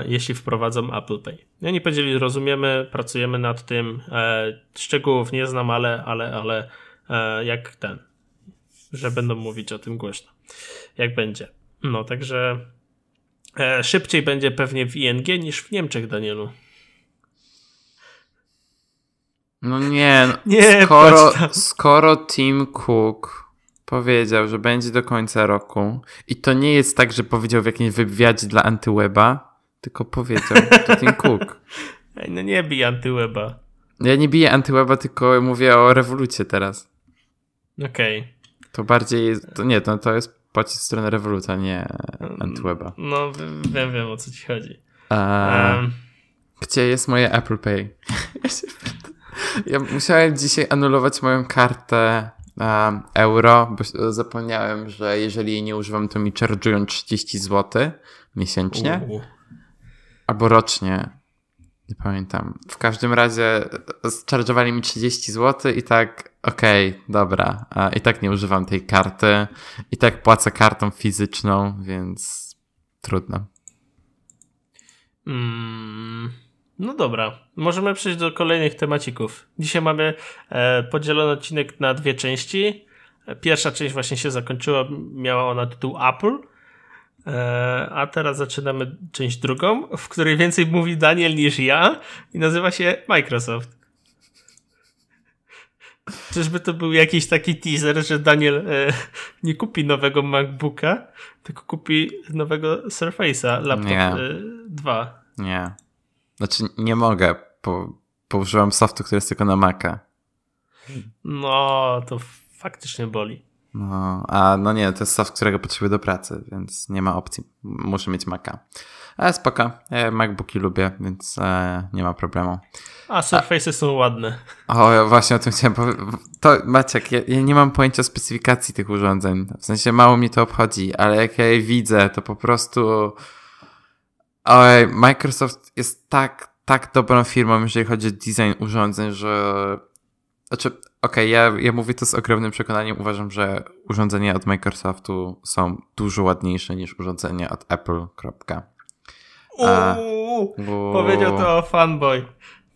jeśli wprowadzą Apple Pay. I oni powiedzieli, rozumiemy, pracujemy nad tym, e, szczegółów nie znam, ale, ale, ale e, jak ten, że będą mówić o tym głośno, jak będzie. No, także e, szybciej będzie pewnie w ING niż w Niemczech, Danielu. No nie, no, nie skoro, skoro Tim Cook powiedział, że będzie do końca roku i to nie jest tak, że powiedział w jakimś wywiadzie dla Antyweba, tylko powiedział, to Tim Cook. Ej, no nie bij Antyweba. Ja nie biję Antyweba, tylko mówię o rewolucie teraz. Okej. Okay. To bardziej jest, to nie, to, to jest pocisk w stronę rewoluta, nie Antyweba. No wiem, wiem o co ci chodzi. um. Gdzie jest moje Apple Pay? Ja musiałem dzisiaj anulować moją kartę um, euro, bo zapomniałem, że jeżeli jej nie używam, to mi charge'ują 30 zł miesięcznie. Albo rocznie. Nie pamiętam. W każdym razie charge'owali mi 30 zł i tak, okej, okay, dobra. I tak nie używam tej karty. I tak płacę kartą fizyczną, więc trudno. Mm. No dobra, możemy przejść do kolejnych temacików. Dzisiaj mamy e, podzielony odcinek na dwie części. Pierwsza część właśnie się zakończyła, miała ona tytuł Apple. E, a teraz zaczynamy część drugą, w której więcej mówi Daniel niż ja i nazywa się Microsoft. Czyżby to był jakiś taki teaser, że Daniel e, nie kupi nowego MacBooka, tylko kupi nowego Surface'a, laptop e, 2. Nie. Znaczy nie mogę, bo, bo użyłam softu, który jest tylko na Maca. No, to faktycznie boli. No, a no nie, to jest soft, którego potrzebuję do pracy, więc nie ma opcji. Muszę mieć Maca. Ale spoko, ja MacBooki lubię, więc e, nie ma problemu. A Surface'y są ładne. O, ja właśnie o tym chciałem powiedzieć. To, Maciek, ja, ja, nie mam pojęcia specyfikacji tych urządzeń. W sensie mało mnie to obchodzi, ale jak ja je widzę, to po prostu Microsoft jest tak, tak dobrą firmą, jeżeli chodzi o design urządzeń, że. Znaczy, okej, okay, ja, ja mówię to z ogromnym przekonaniem. Uważam, że urządzenia od Microsoftu są dużo ładniejsze niż urządzenia od Apple. Kropka. Uuu, powiedział to fanboy.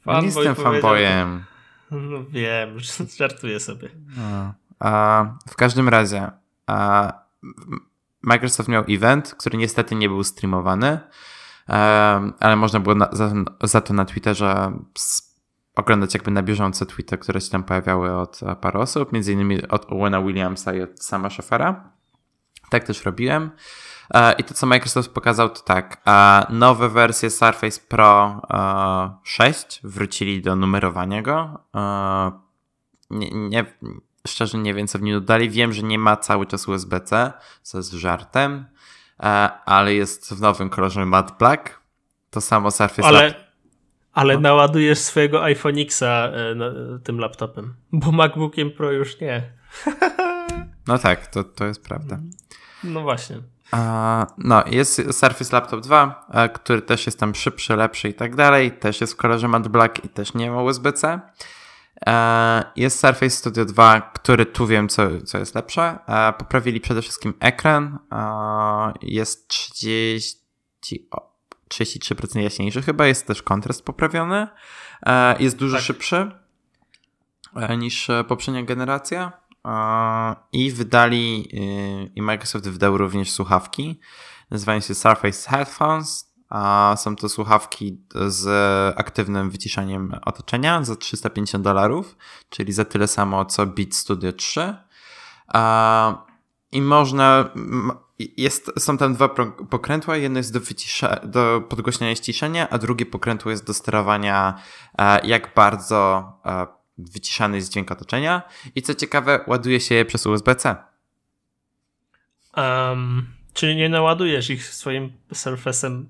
fanboy nie jestem fanboyem. No wiem, żartuję sobie. No. A, w każdym razie, a, Microsoft miał event, który niestety nie był streamowany ale można było na, za, za, to na Twitterze oglądać jakby na bieżąco tweety, które się tam pojawiały od e, paru osób, między innymi od Owena Williamsa i od sama Schafera. Tak też robiłem. E, I to, co Microsoft pokazał, to tak. Nowe wersje Surface Pro 6 e, wrócili do numerowania go. Nie, nie, szczerze nie wiem, co w nim dodali. Wiem, że nie ma cały czas USB-C, co jest żartem. Ale jest w nowym kolorze matte black. To samo Surface ale, Lap... ale no. naładujesz swojego iPhone Xa e, tym laptopem, bo MacBookiem Pro już nie. no tak, to, to jest prawda. No właśnie. no, jest Surface Laptop 2, e, który też jest tam szybszy, lepszy i tak dalej. Też jest w kolorze matte black i też nie ma USB-C. E, jest Surface Studio 2, który tu wiem, co, co jest lepsze. E, poprawili przede wszystkim ekran. E, jest 30, 33% jaśniejszy chyba. Jest też kontrast poprawiony. Jest dużo tak. szybszy niż poprzednia generacja. I wydali, i Microsoft wydał również słuchawki. Nazywają się Surface Headphones a są to słuchawki z aktywnym wyciszaniem otoczenia za 350 dolarów, czyli za tyle samo co Beat Studio 3. I można, jest, są tam dwa pokrętła, jedno jest do, wycisza, do podgłośniania ściszenia, a drugie pokrętło jest do sterowania, jak bardzo wyciszany jest dźwięk otoczenia i co ciekawe, ładuje się je przez USB-C. Um, czyli nie naładujesz ich swoim Surface'em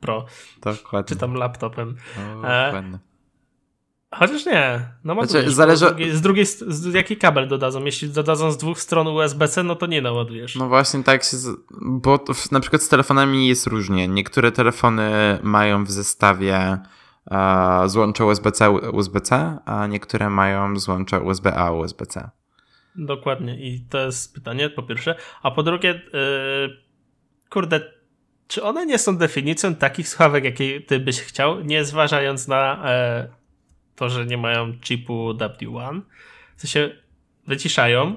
Pro, Dokładnie. czy tam laptopem. Dokładnie. Chociaż nie, no Znaczy, zależy- z drugiej, z drugiej z, jaki kabel dodadzą? Jeśli dodadzą z dwóch stron USB-C, no to nie naładujesz. No właśnie tak się, z... bo na przykład z telefonami jest różnie. Niektóre telefony mają w zestawie e, złącze USB-C, USB-C, a niektóre mają złącze USB-A, USB-C. Dokładnie i to jest pytanie po pierwsze, a po drugie yy, kurde, czy one nie są definicją takich słuchawek, jakie ty byś chciał, nie zważając na e, to, że nie mają chipu W1, w sensie wyciszają,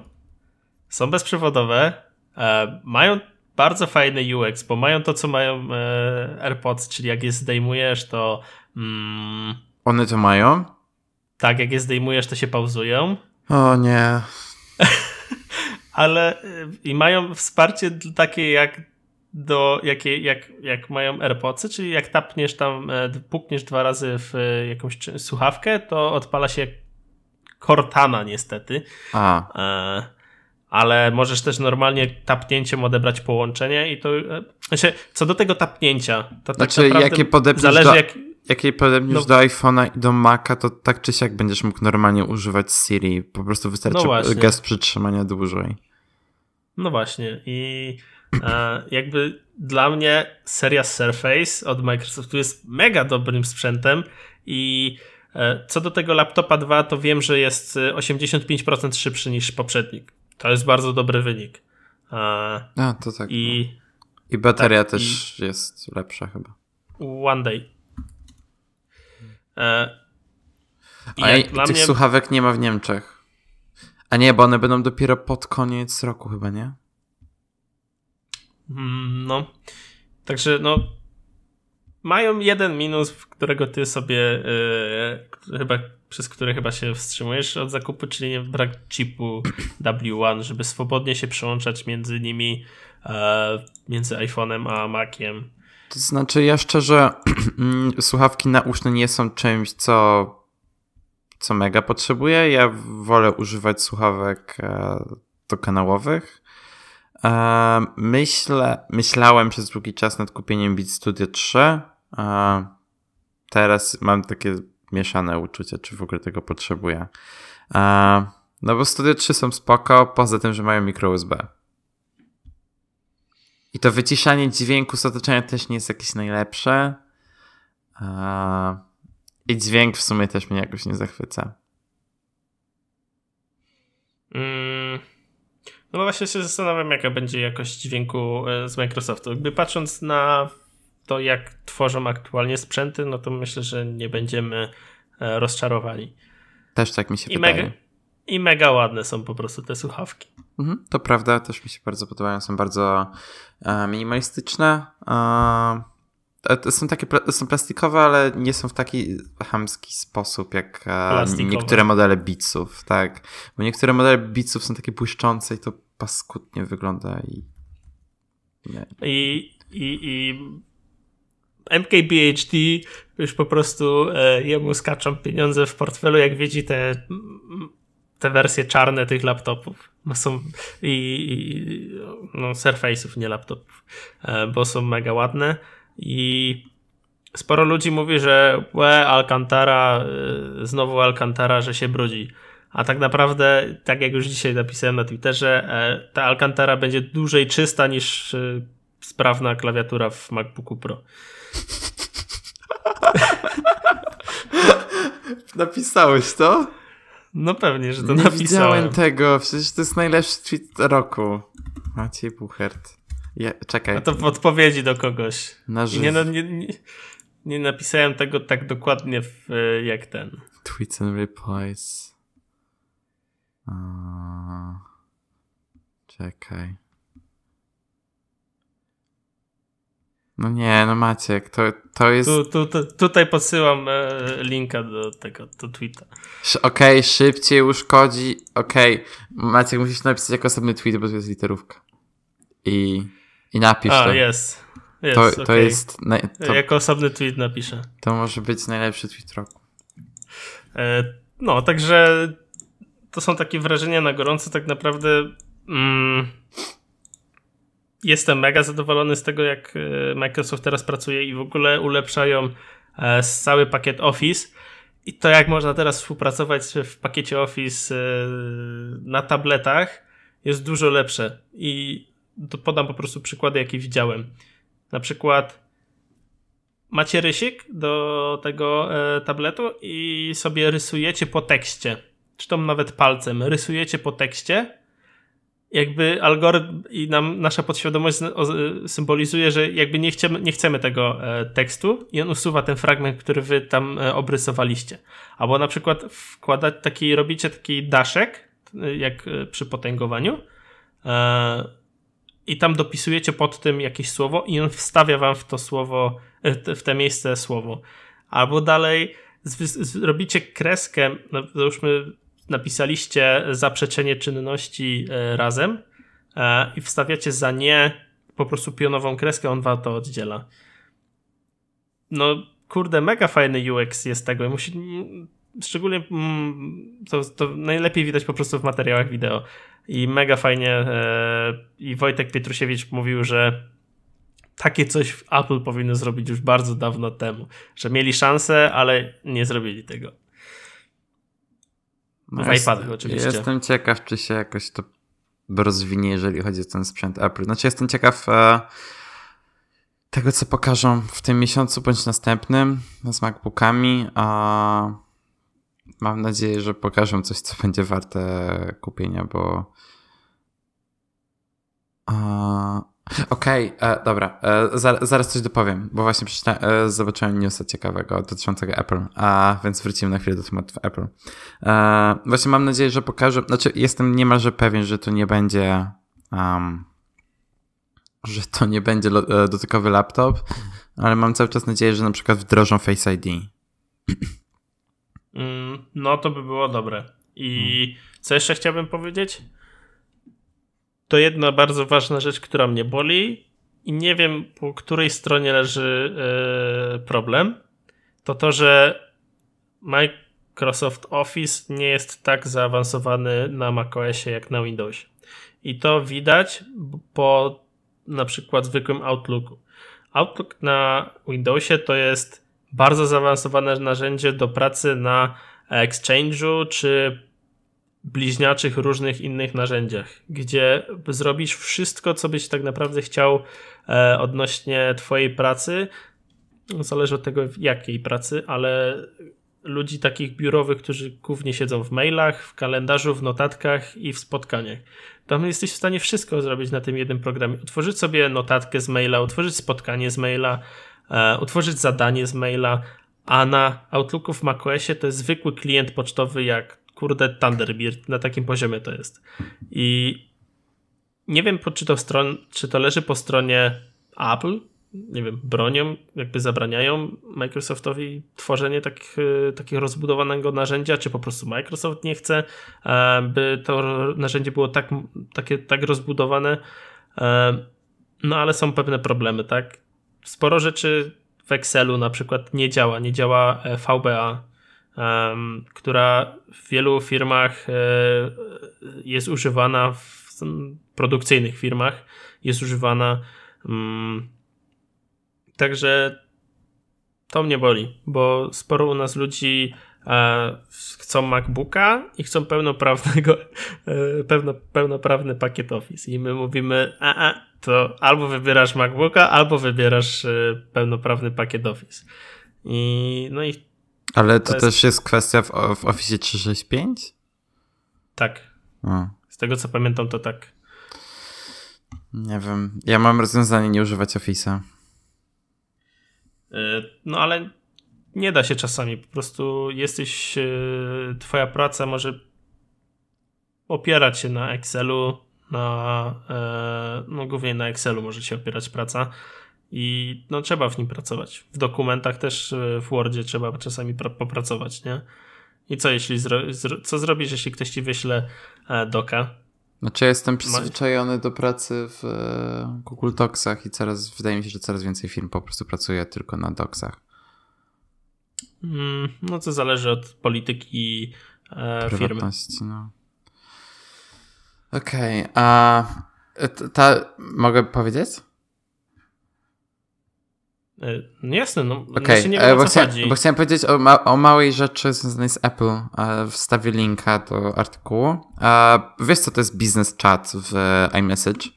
są bezprzewodowe, e, mają bardzo fajny UX, bo mają to, co mają e, AirPods, czyli jak je zdejmujesz, to mm, One to mają? tak, jak je zdejmujesz, to się pauzują. O nie. ale y, i mają wsparcie takie jak do, jakie, jak, jak mają AirPodsy, czyli jak tapniesz tam, e, pukniesz dwa razy w e, jakąś słuchawkę, to odpala się Cortana niestety, A, e, ale możesz też normalnie tapnięciem odebrać połączenie i to, znaczy, co do tego tapnięcia, to tak Znaczy, naprawdę jakie podepniesz zależy do- jak, jak jej podepniesz No. do iPhone'a i do Maca, to tak czy siak będziesz mógł normalnie używać Siri. Po prostu wystarczy No gest przytrzymania dłużej. No właśnie i e, jakby dla mnie seria Surface od Microsoftu jest mega dobrym sprzętem i e, co do tego laptopa 2 to wiem, że jest e, 85% szybszy niż poprzednik. To jest bardzo dobry wynik. E, A, to tak. I I bateria tak, też jest lepsza chyba. One Day. E, i A i tych mnie słuchawek nie ma w Niemczech. A nie, bo one będą dopiero pod koniec roku chyba, nie? Mm, No. Także no. Mają jeden minus, którego ty sobie yy, chyba przez który chyba się wstrzymujesz od zakupu, czyli nie- brak chipu W1, żeby swobodnie się przełączać między nimi, e, między iPhone'em a Maciem. To znaczy, ja szczerze, mm, słuchawki nauszne nie są czymś, co, co mega potrzebuję. Ja wolę używać słuchawek e, dokanałowych. E, myślę, myślałem przez długi czas nad kupieniem Beat Studio 3. E, teraz mam takie mieszane uczucia, czy w ogóle tego potrzebuję. E, no bo Studio 3 są spoko, poza tym, że mają mikro USB. I to wyciszanie dźwięku z otoczenia też nie jest jakieś najlepsze. I dźwięk w sumie też mnie jakoś nie zachwyca. Mm. No bo właśnie się zastanawiam, jaka będzie jakość dźwięku e, z Microsoftu. Jakby patrząc na to, jak tworzą aktualnie sprzęty, no to myślę, że nie będziemy e, rozczarowani. Też tak mi się I wydaje. mega, I mega ładne są po prostu te słuchawki. Mhm, to prawda, też mi się bardzo podobają. Są bardzo e, minimalistyczne. E, e, są takie są plastikowe, ale nie są w taki chamski sposób jak e, niektóre modele Beatsów, tak. Bo niektóre modele Beatsów są takie błyszczące i to paskudnie wygląda i nie. I, i, i MKBHD już po prostu e, jemu skaczą pieniądze w portfelu, jak widzi te, te wersje czarne tych laptopów. Bo są i, i no, Surface'ów, nie laptopów, e, bo są mega ładne i sporo ludzi mówi, że łe, Alcantara, e, znowu Alcantara, że się brudzi. A tak naprawdę, tak jak już dzisiaj napisałem na Twitterze, e, ta Alcantara będzie dłużej czysta niż sprawna klawiatura w MacBooku Pro. Napisałeś to? No pewnie, że to nie napisałem. widziałem tego, przecież to jest najlepszy tweet roku. Maciej Buchert. Ja, czekaj, A to w odpowiedzi do kogoś. na żywo. nie, no, nie, nie, nie napisałem tego tak dokładnie w, e, jak ten. Tweets and replies. A... Czekaj. No nie, no Maciek, to, to jest... Tu, tu, tu, tutaj podsyłam e, linka do tego, do tweeta. Okej, szybciej uszkodzi. Okej, Maciek, musisz napisać jako osobny tweet, bo to jest literówka. I, i napisz A, to. jest. jest to, to okej. jest... To, Jako osobny tweet napiszę. to może być najlepszy tweet roku. E, no, także to są takie wrażenia na gorąco. Tak naprawdę mm, jestem mega zadowolony z tego, jak e, Microsoft teraz pracuje i w ogóle ulepszają e, cały pakiet Office. I to, jak można teraz współpracować w pakiecie Office e, na tabletach, jest dużo lepsze. I podam po prostu przykłady, jakie widziałem. Na przykład macie rysik do tego tabletu i sobie rysujecie po tekście, czy tam nawet palcem, rysujecie po tekście jakby algorytm i nam nasza podświadomość symbolizuje, że jakby nie chcemy, nie chcemy tego e, tekstu i on usuwa ten fragment, który wy tam e, obrysowaliście. Albo na przykład wkładać taki, robicie taki daszek, e, jak przy potęgowaniu i tam dopisujecie pod tym jakieś słowo i on wstawia wam w to słowo, w te miejsce słowo. Albo dalej robicie kreskę, no, załóżmy napisaliście zaprzeczenie czynności e, razem e, i wstawiacie za nie po prostu pionową kreskę, on wam to oddziela. No, kurde, mega fajny UX jest tego. Musi, szczególnie mm, to, to najlepiej widać po prostu w materiałach wideo. I mega fajnie. E, I Wojtek Pietrusiewicz mówił, że takie coś Apple powinno zrobić już bardzo dawno temu. Że mieli szansę, ale nie zrobili tego. No oczywiście. Jestem ciekaw, czy się jakoś to rozwinie, jeżeli chodzi o ten sprzęt Apple. Znaczy jestem ciekaw e, tego, co pokażą w tym miesiącu bądź następnym z MacBookami. A mam nadzieję, że pokażą coś, co będzie warte kupienia, bo Okej, okay, e, dobra, e, zaraz, zaraz coś dopowiem, bo właśnie e, zobaczyłem newsa ciekawego dotyczącego Apple, a więc wrócimy na chwilę do tematu Apple. E, właśnie mam nadzieję, że pokażę, znaczy jestem niemalże pewien, że to nie będzie um, że to nie będzie e, dotykowy laptop, ale mam cały czas nadzieję, że na przykład wdrożą Face ID. Mm, no to by było dobre. I co jeszcze chciałbym powiedzieć? To jedna bardzo ważna rzecz, która mnie boli i nie wiem po której stronie leży yy, problem, to to, że Microsoft Office nie jest tak zaawansowany na macOSie jak na Windowsie. I to widać po na przykład zwykłym Outlooku. Outlook na Windowsie to jest bardzo zaawansowane narzędzie do pracy na Exchange'u czy bliźniaczych różnych innych narzędziach, gdzie zrobisz wszystko, co byś tak naprawdę chciał e, odnośnie twojej pracy. Zależy od tego, jakiej pracy, ale ludzi takich biurowych, którzy głównie siedzą w mailach, w kalendarzu, w notatkach i w spotkaniach. Tam jesteś w stanie wszystko zrobić na tym jednym programie. Utworzyć sobie notatkę z maila, utworzyć spotkanie z maila, e, utworzyć zadanie z maila, a na Outlooku w macOSie to jest zwykły klient pocztowy jak kurde Thunderbird, na takim poziomie to jest. I nie wiem, czy to, stron, czy to leży po stronie Apple, nie wiem, bronią, jakby zabraniają Microsoftowi tworzenie e, takiego rozbudowanego narzędzia, czy po prostu Microsoft nie chce, e, by to narzędzie było tak, takie, tak rozbudowane. E, no ale są pewne problemy, tak? Sporo rzeczy w Excelu na przykład nie działa, nie działa VBA, um, która w wielu firmach e, jest używana, w produkcyjnych firmach jest używana. Um, także to mnie boli, bo sporo u nas ludzi e, chcą MacBooka i chcą pełnoprawnego, e, pełno, pełnoprawny pakiet Office. I my mówimy, a, a to albo wybierasz MacBooka, albo wybierasz pełnoprawny pakiet Office. I, no i ale to, to jest... też jest kwestia w, w Office 365? Tak. O. Z tego co pamiętam, to tak. Nie wiem. Ja mam rozwiązanie nie używać Office'a. E, no ale nie da się czasami. Po prostu jesteś. E, twoja praca może opierać się na Excelu, na. E, no głównie na Excelu może się opierać praca i no trzeba w nim pracować. W dokumentach też e, w Wordzie trzeba czasami popracować, nie? I co jeśli zro zro co zrobisz, jeśli ktoś ci wyśle e, doka? Znaczy ja jestem przyzwyczajony do pracy w e, Google Docsach i coraz, wydaje mi się, że coraz więcej firm po prostu pracuje tylko na Docsach. Mm, no to zależy od polityki e, firmy. No. Okej, a t- ta, mogę powiedzieć? E, No jasne, no Okej, okay. nie e, wiem bo, chodzi. bo chciałem powiedzieć o, ma- o małej rzeczy związanej z Apple. E, Wstawię linka do artykułu. Wiesz, co to jest business chat w iMessage?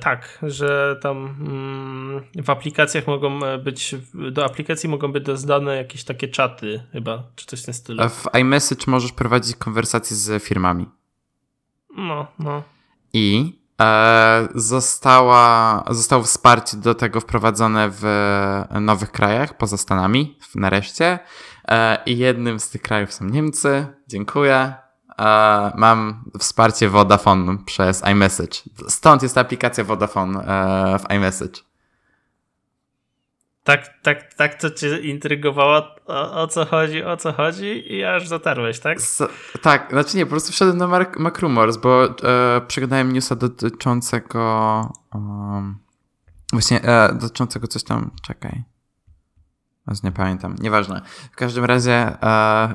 Tak, że tam mm, w aplikacjach mogą być, do aplikacji mogą być dodane jakieś takie czaty chyba, czy coś w tym stylu. W iMessage możesz prowadzić konwersacje z firmami. No, no. I została, zostało wsparcie do tego wprowadzone w nowych krajach, poza Stanami, nareszcie. E, I jednym z tych krajów są Niemcy. Dziękuję. E, mam wsparcie Vodafone przez iMessage. Stąd jest aplikacja Vodafone e, w iMessage. Tak, tak, tak to cię intrygowało, o, o co chodzi, o co chodzi i aż dotarłeś, tak? S- tak, znaczy nie, po prostu wszedłem na Mark- Macrumors, bo e, przeglądałem newsa dotyczącego um, właśnie e, dotyczącego coś tam, czekaj. Aż nie pamiętam, nieważne. W każdym razie e,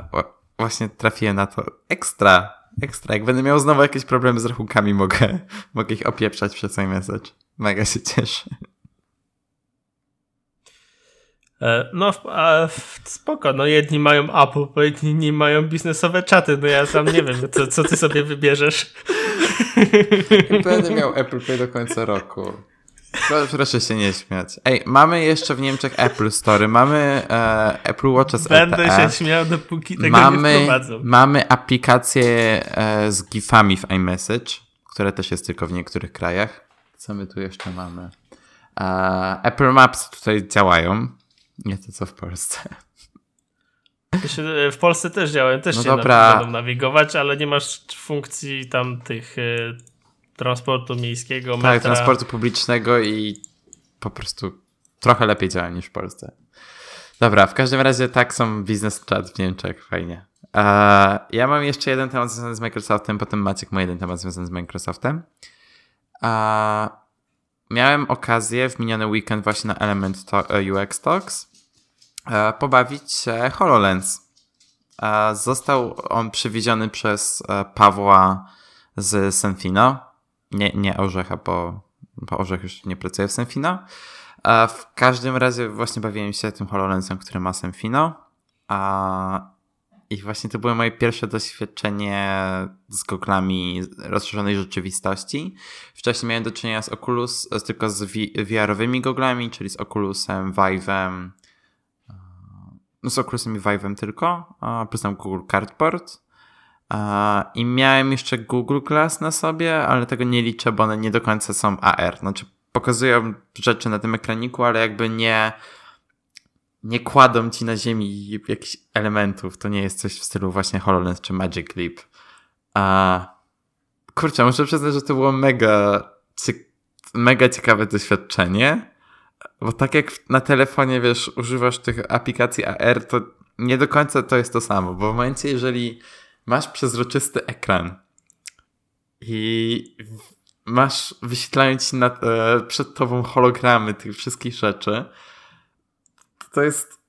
właśnie trafiłem na to ekstra, ekstra. Jak będę miał znowu jakieś problemy z rachunkami, mogę, mogę ich opieprzać przez iMessage. Mega się cieszę. E, No, a, spoko, no jedni mają Apple, inni mają biznesowe czaty, no ja sam nie wiem, co, co ty sobie wybierzesz. Będę miał Apple Pay do końca roku. Pro- Proszę się nie śmiać. Ej, mamy jeszcze w Niemczech Apple Store, mamy e, Apple Watcha z Będę LTE. się śmiał, dopóki tego nie mamy, wprowadzą. mamy aplikację e, z gifami w iMessage, które też jest tylko w niektórych krajach. Co my tu jeszcze mamy? E, Apple Maps tutaj działają. Nie to co w Polsce. E, w Polsce też działają, też No się dobra. będą nawigować, ale nie masz funkcji tam tych e, transportu miejskiego, metra. Tak, transportu publicznego i po prostu trochę lepiej działa niż w Polsce. Dobra, w każdym razie tak są biznes chat w Niemczech, fajnie. Ja mam jeszcze jeden temat związany z Microsoftem, potem Maciek ma jeden temat związany z Microsoftem. Eee, miałem okazję w miniony weekend właśnie na Element e, UX Talks e, pobawić się HoloLens. E, został on przywieziony przez Pawła z Senfino. Nie, nie Orzecha, bo, bo Orzech już nie pracuje w Senfino. W każdym razie właśnie bawiłem się tym HoloLensem, który ma Senfino. I właśnie to było moje pierwsze doświadczenie z goglami rozszerzonej rzeczywistości. Wcześniej miałem do czynienia z Oculus, z, tylko z VR-owymi goglami, czyli z Oculusem, Vive'em, e, no z Oculusem i Vive'em tylko, plus Google Cardboard. A, I miałem jeszcze Google Glass na sobie, ale tego nie liczę, bo one nie do końca są AR. Znaczy, pokazują rzeczy na tym ekraniku, ale jakby nie kładą ci na ziemi jakichś elementów. To nie jest coś w stylu właśnie HoloLens czy Magic Leap. A, kurczę, muszę przyznać, że to było mega, mega ciekawe doświadczenie. Bo tak jak na telefonie, wiesz, używasz tych aplikacji AR, to nie do końca to jest to samo. Bo w momencie, jeżeli masz przezroczysty ekran i masz, wyświetlają ci na, e, przed tobą hologramy tych wszystkich rzeczy, to jest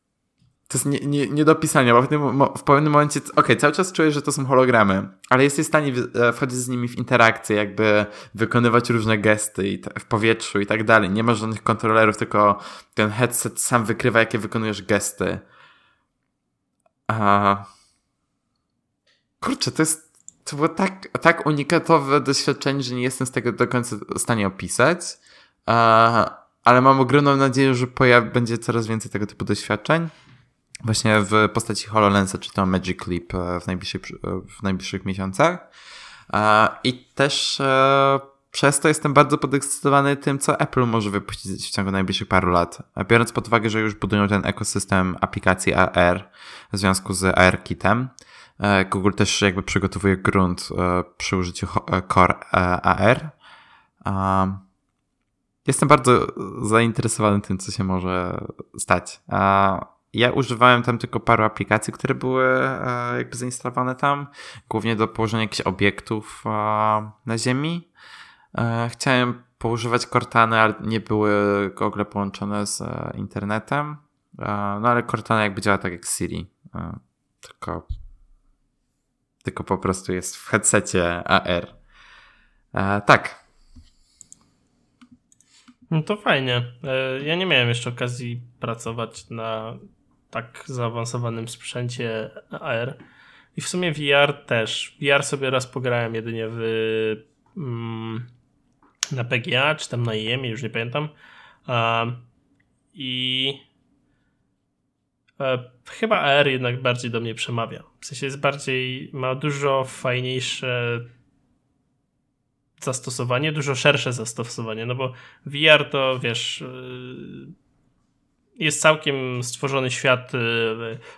to jest nie, nie, nie do pisania, bo w, tym, w pewnym momencie, okej, cały czas czujesz, że to są hologramy, ale jesteś w stanie e, wchodzić z nimi w interakcję, jakby wykonywać różne gesty w powietrzu i tak dalej. Nie masz żadnych kontrolerów, tylko ten headset sam wykrywa, jakie wykonujesz gesty. A... Kurczę, to jest. To było tak, tak unikatowe doświadczenie, że nie jestem z tego do końca w stanie opisać. A, ale mam ogromną nadzieję, że pojawi, będzie coraz więcej tego typu doświadczeń. Właśnie w postaci HoloLensa czy to Magic Leap e, w najbliższych, e, w najbliższych miesiącach. A, I też e, przez to jestem bardzo podekscytowany tym, co Apple może wypuścić w ciągu najbliższych paru lat. Biorąc pod uwagę, że już budują ten ekosystem aplikacji AR w związku z AR-Kitem, e, Google też jakby przygotowuje grunt e, przy użyciu e, Core e, AR. Jestem bardzo zainteresowany tym, co się może stać. Ja używałem tam tylko paru aplikacji, które były e, jakby zainstalowane tam, głównie do położenia jakichś obiektów e, na ziemi. E, Chciałem poużywać Cortana, ale nie były Google połączone z internetem. No ale Cortana jakby działa tak jak Siri, tylko tylko po prostu jest w headsetie AR. Tak. No to fajnie. E, ja nie miałem jeszcze okazji pracować na tak zaawansowanym sprzęcie AR. I w sumie VR też. VR sobie raz pograłem jedynie w mm, na PGA, czy tam na IEM, już nie pamiętam. I e, chyba AR jednak bardziej do mnie przemawia. W sensie jest bardziej, ma dużo fajniejsze zastosowanie, dużo szersze zastosowanie, no bo VR to wiesz, y, jest całkiem stworzony świat y,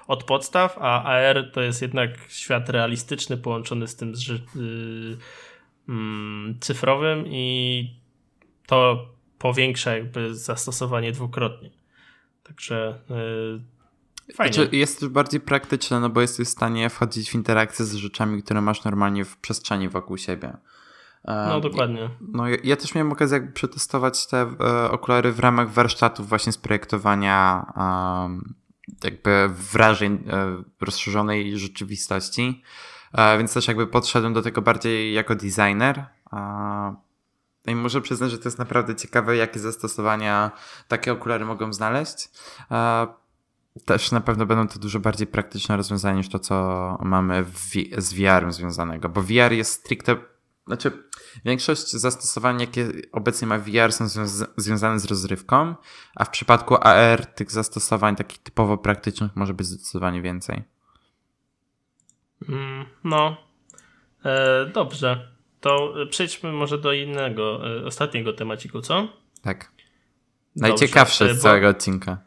od podstaw, a AR to jest jednak świat realistyczny połączony z tym z, y, mm, cyfrowym i to powiększa jakby zastosowanie dwukrotnie. Także fajnie. Znaczy jest też bardziej praktyczne, no bo jesteś w stanie wchodzić w interakcję z rzeczami, które masz normalnie w przestrzeni wokół siebie. No dokładnie. No ja, ja też miałem okazję jakby przetestować te e, okulary w ramach warsztatów właśnie z projektowania jakby wrażeń e, rozszerzonej rzeczywistości. E, więc też jakby podszedłem do tego bardziej jako designer. No i muszę przyznać, że to jest naprawdę ciekawe, jakie zastosowania takie okulary mogą znaleźć. Też na pewno będą to dużo bardziej praktyczne rozwiązania niż to, co mamy z VR-em związanego, bo VR jest stricte, znaczy większość zastosowań, jakie obecnie ma VR są związa związane z rozrywką, a w przypadku AR tych zastosowań takich typowo praktycznych może być zdecydowanie więcej. Mm, no, e, dobrze. To przejdźmy może do innego, e, ostatniego temaciku, co? Tak. Najciekawszy Dobrze, z całego bo, odcinka.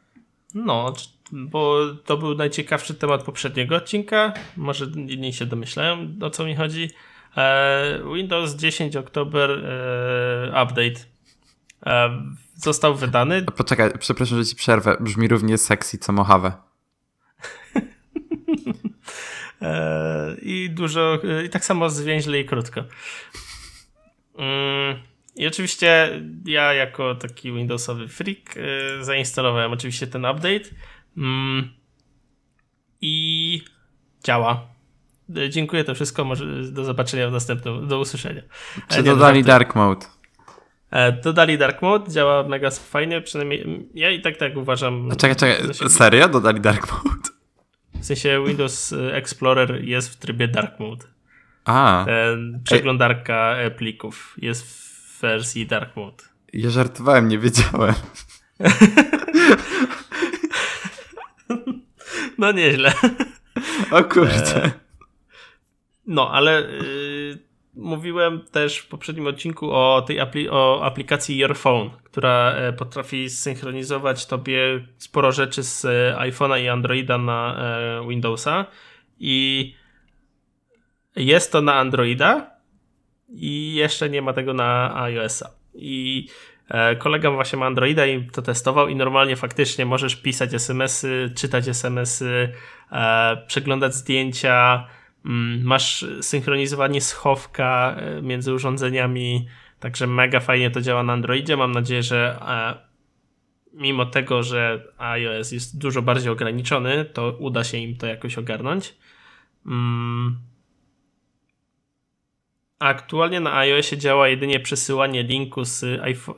No, bo to był najciekawszy temat poprzedniego odcinka. Może inni się domyślają, o co mi chodzi. E, Windows 10 Oktober e, update e, został wydany. Poczekaj, przepraszam, że ci przerwę. Brzmi równie sexy co Mojave. I dużo, i tak samo zwięźle i krótko. Mm, I oczywiście ja jako taki Windowsowy freak zainstalowałem oczywiście ten update mm, i działa. Dziękuję, to wszystko. Może do zobaczenia w następnym, do usłyszenia. Czy dodali Dark Mode? Dodali Dark Mode, działa mega fajnie, przynajmniej ja i tak tak uważam. A czekaj, czekaj, serio? Dodali Dark Mode? W sensie Windows Explorer jest w trybie Dark Mode. A. Ten przeglądarka Ej. plików jest w wersji Dark Mode. Ja żartowałem, nie wiedziałem. no nieźle. O kurde. E, no, ale y, mówiłem też w poprzednim odcinku o tej apli o aplikacji Your Phone, która e, potrafi synchronizować tobie sporo rzeczy z e, iPhone'a i Androida na e, Windowsa i jest to na Androida i jeszcze nie ma tego na iOS-a. I kolega właśnie ma Androida i to testował i normalnie faktycznie możesz pisać SMS-y, czytać SMS-y, przeglądać zdjęcia, masz synchronizowanie schowka e, między urządzeniami, także mega fajnie to działa na Androidzie. Mam nadzieję, że e, mimo tego, że iOS jest dużo bardziej ograniczony, to uda się im to jakoś ogarnąć. Mm. Aktualnie na iOSie działa jedynie przesyłanie linku z,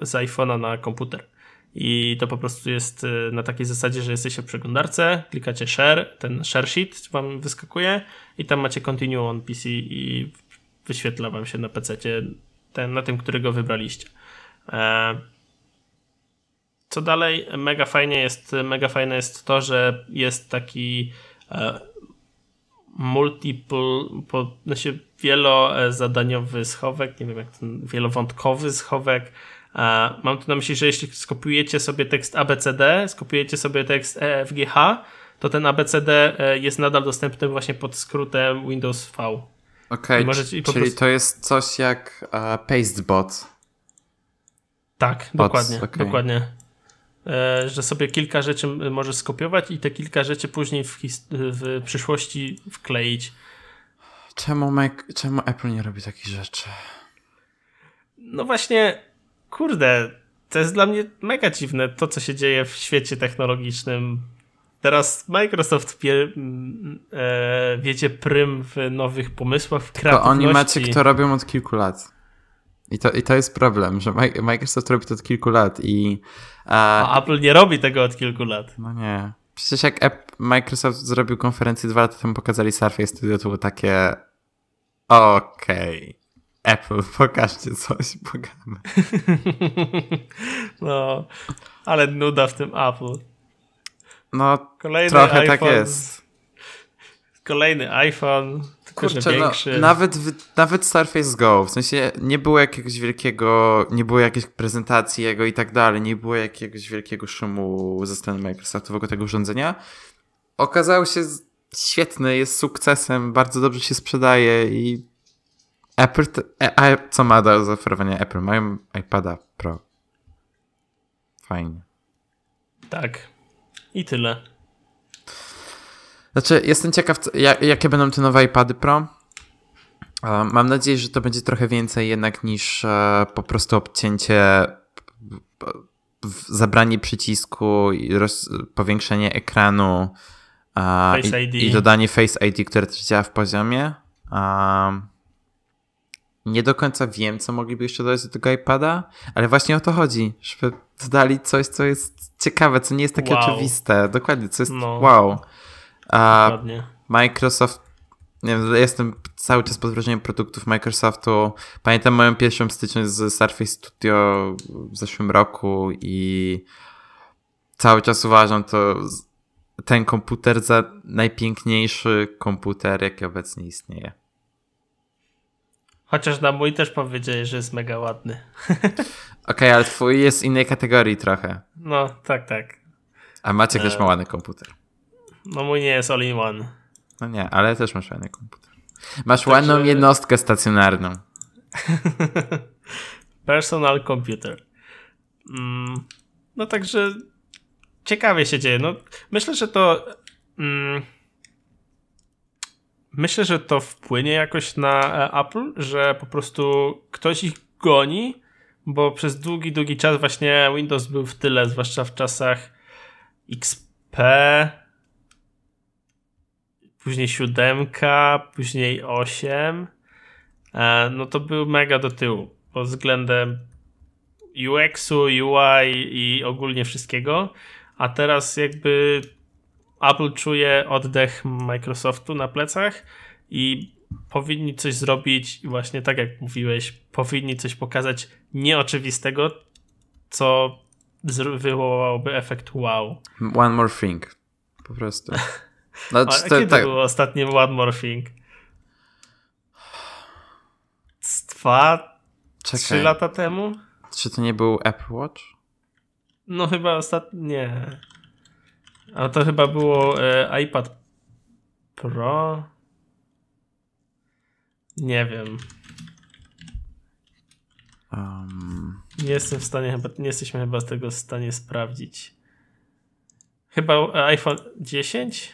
z iPhone'a na komputer. I to po prostu jest y, na takiej zasadzie, że jesteście w przeglądarce, klikacie share, ten share sheet wam wyskakuje i tam macie continue on PC i wyświetla wam się na PC ten, na tym, którego wybraliście. E, co dalej? Mega fajnie jest, mega fajne jest to, że jest taki e, multiple, po, znaczy wielozadaniowy schowek, nie wiem jak ten, wielowątkowy schowek, Mam tu na myśli, że jeśli skopiujecie sobie tekst ABCD, skopiujecie sobie tekst EFGH, to ten ABCD e, jest nadal dostępny właśnie pod skrótem Windows V. Okej, okay, czyli prostu... to jest coś jak uh, Pastebot. Tak, dokładnie, okay. dokładnie. E, że sobie kilka rzeczy możesz skopiować i te kilka rzeczy później w, w przyszłości wkleić. Czemu, Mac, czemu Apple nie robi takich rzeczy? No właśnie, kurde, to jest dla mnie mega dziwne, to co się dzieje w świecie technologicznym. Teraz Microsoft pie, e, wiedzie prym w nowych pomysłach, w To kreatywności. oni macie, kto robią od kilku lat. I to, I to jest problem, że Mi- Microsoft robi to od kilku lat i... A, A Apple nie robi tego od kilku lat. no nie. Przecież jak App, Microsoft zrobił konferencję dwa lata temu, pokazali Surface Studio, to było takie... Okej. Apple, pokażcie coś, pogamy. No, ale nuda w tym Apple. No, Kolejny trochę iPhone, tak jest. Kolejny iPhone, tylko Kurczę, no, większy. nawet, w- nawet Surface Go, w sensie nie było jakiegoś wielkiego, nie było jakiejś prezentacji jego i tak dalej, nie było jakiegoś wielkiego szumu ze strony Microsoftu tego urządzenia. Okazało się świetny, jest sukcesem, bardzo dobrze się sprzedaje i Apple, te, a co ma do zaoferowania Apple? Mają iPada Pro. Fajnie. Tak. I tyle. Znaczy, jestem ciekaw, jak, jakie będą te nowe iPady Pro. E, Mam nadzieję, że to będzie trochę więcej jednak niż e, po prostu obcięcie, w- zabranie przycisku i roz, powiększenie ekranu e, i, i dodanie Face ID, które też działa w poziomie. E, nie do końca wiem, co mogliby jeszcze dodać do tego iPada, ale właśnie o to chodzi, żeby dodali coś, co jest ciekawe, co nie jest takie Wow. oczywiste. Dokładnie, co jest No. wow. A Dokładnie. Microsoft, nie wiem, jestem cały czas pod wrażeniem produktów Microsoftu. Pamiętam moją pierwszą styczność z Surface Studio w zeszłym roku i cały czas uważam to ten komputer za najpiękniejszy komputer, jaki obecnie istnieje. Chociaż na mój też powiedzieli, że jest mega ładny. Okej, ale twój jest z innej kategorii trochę. No, tak, tak. A Maciek też E. ma ładny komputer. No mój nie jest all in one. No nie, ale też masz ładny komputer. Masz Także- ładną jednostkę stacjonarną. Personal computer. Mm, no także ciekawie się dzieje. No, myślę, że to. Mm, myślę, że to wpłynie jakoś na e, Apple, że po prostu ktoś ich goni, bo przez długi, długi czas właśnie Windows był w tyle, zwłaszcza w czasach XP, później 7, później 8. E, no to był mega do tyłu pod względem UX-u, UI i ogólnie wszystkiego, a teraz jakby Apple czuje oddech Microsoftu na plecach i powinni coś zrobić właśnie tak jak mówiłeś, powinni coś pokazać nieoczywistego, co wywołałoby efekt wow. One more thing. Po prostu. No, to, kiedy tak, było ostatnie One More Thing? Dwa, trzy czekaj, lata temu? czy to nie był Apple Watch? No chyba ostatnio. Nie. A to chyba było e, iPad Pro. Nie wiem. Um, Nie jestem w stanie chyba. Nie jesteśmy chyba z tego w stanie sprawdzić. Chyba e, iPhone 10?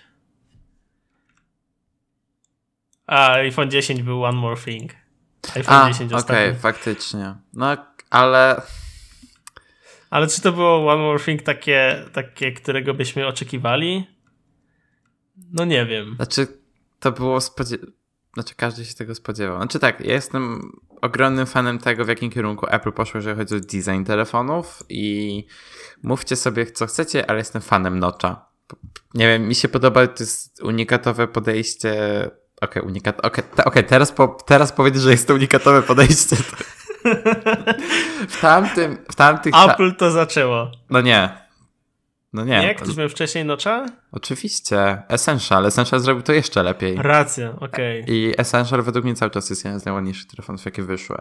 A, iPhone 10 był One More Thing. iPhone a, 10 okej, ostatnio. faktycznie. No, ale Ale czy to było One More Thing takie, takie, którego byśmy oczekiwali? No nie wiem. Znaczy, to było spodziew... Znaczy, każdy się tego spodziewał. Znaczy tak, ja jestem ogromnym fanem tego, w jakim kierunku Apple poszło, jeżeli chodzi o design telefonów i mówcie sobie, co chcecie, ale jestem fanem Notcha. Nie wiem, mi się podoba, to jest unikatowe podejście... Okej, unikat... Okej, te- okej, teraz, po... teraz że jest to unikatowe podejście. To... w tamtym... W tamtych... Apple to zaczęło. No nie. No nie. Nie? Ktoś miał wcześniej nocza? Oczywiście. Essential. Essential zrobił to jeszcze lepiej. Racja, okej. I Essential według mnie cały czas jest jeden z najładniejszych telefonów, jakie wyszły.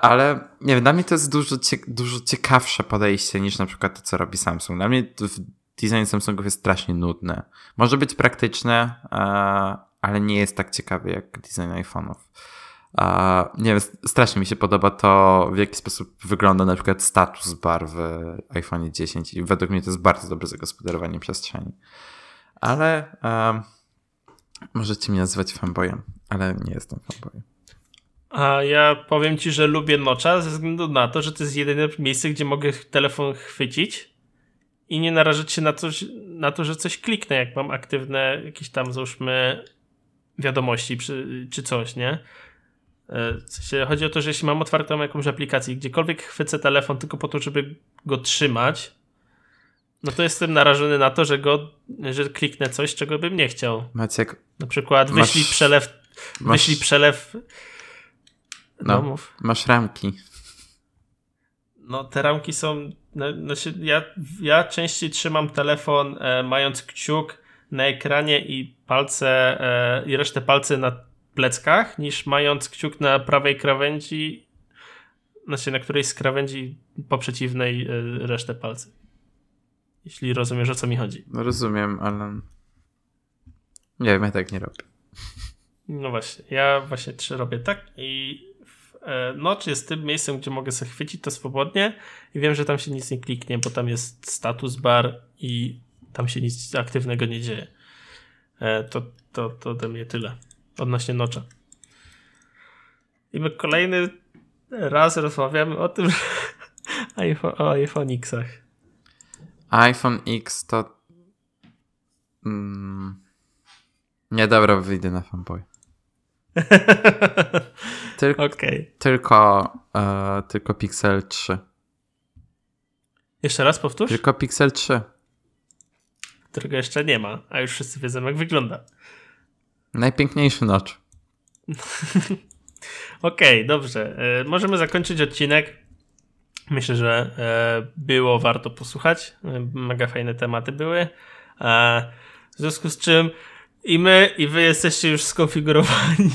Ale nie wiem, dla mnie to jest dużo, dużo ciekawsze podejście niż na przykład to, co robi Samsung. Dla mnie design Samsungów jest strasznie nudny. Może być praktyczny, e, ale nie jest tak ciekawy jak design iPhone'ów. E, nie wiem, strasznie mi się podoba to, w jaki sposób wygląda na przykład status bar w iPhone 10 i według mnie to jest bardzo dobre zagospodarowanie przestrzeni. Ale e, możecie mnie nazywać fanboyem, ale nie jestem fanboyem. A ja powiem ci, że lubię nocza ze względu na to, że to jest jedyne miejsce, gdzie mogę telefon chwycić i nie narażać się na, coś, na to, że coś kliknę, jak mam aktywne jakieś tam, załóżmy, wiadomości czy coś, nie? E, w sensie chodzi o to, że jeśli mam otwartą jakąś aplikację, gdziekolwiek chwycę telefon tylko po to, żeby go trzymać, no to jestem narażony na to, że go, że kliknę coś, czego bym nie chciał. Maciek, Na przykład Masz- wyślij przelew, masz- wyślij przelew. No, No. mów. masz ramki. No, te ramki są. No, znaczy ja, ja częściej trzymam telefon e, mając kciuk na ekranie i palce e, i resztę palcy na pleckach, niż mając kciuk na prawej krawędzi, znaczy na którejś z krawędzi po przeciwnej e, resztę palcy. Jeśli rozumiesz o co mi chodzi. No rozumiem, ale... Nie wiem, ja tak nie robię. No właśnie, ja właśnie trzy robię tak i e, Notch jest tym miejscem, gdzie mogę sobie chwycić to swobodnie i wiem, że tam się nic nie kliknie, bo tam jest status bar i tam się nic aktywnego nie dzieje. E, to, to, to ode mnie tyle odnośnie Notcha. I my kolejny raz rozmawiamy o tym, iPhone, o iPhone Xach. iPhone X to... Mm... Nie, dobra, wyjdę na fanboy. Tyl Okej. tylko, e, tylko Pixel 3. Jeszcze raz powtórz? Tylko Pixel 3. Którego jeszcze nie ma, a już wszyscy wiedzą jak wygląda. Najpiękniejszy notch. Okej, dobrze. E, możemy zakończyć odcinek. Myślę, że e, było warto posłuchać. E, mega fajne tematy były. W związku z czym i my, i wy jesteście już skonfigurowani.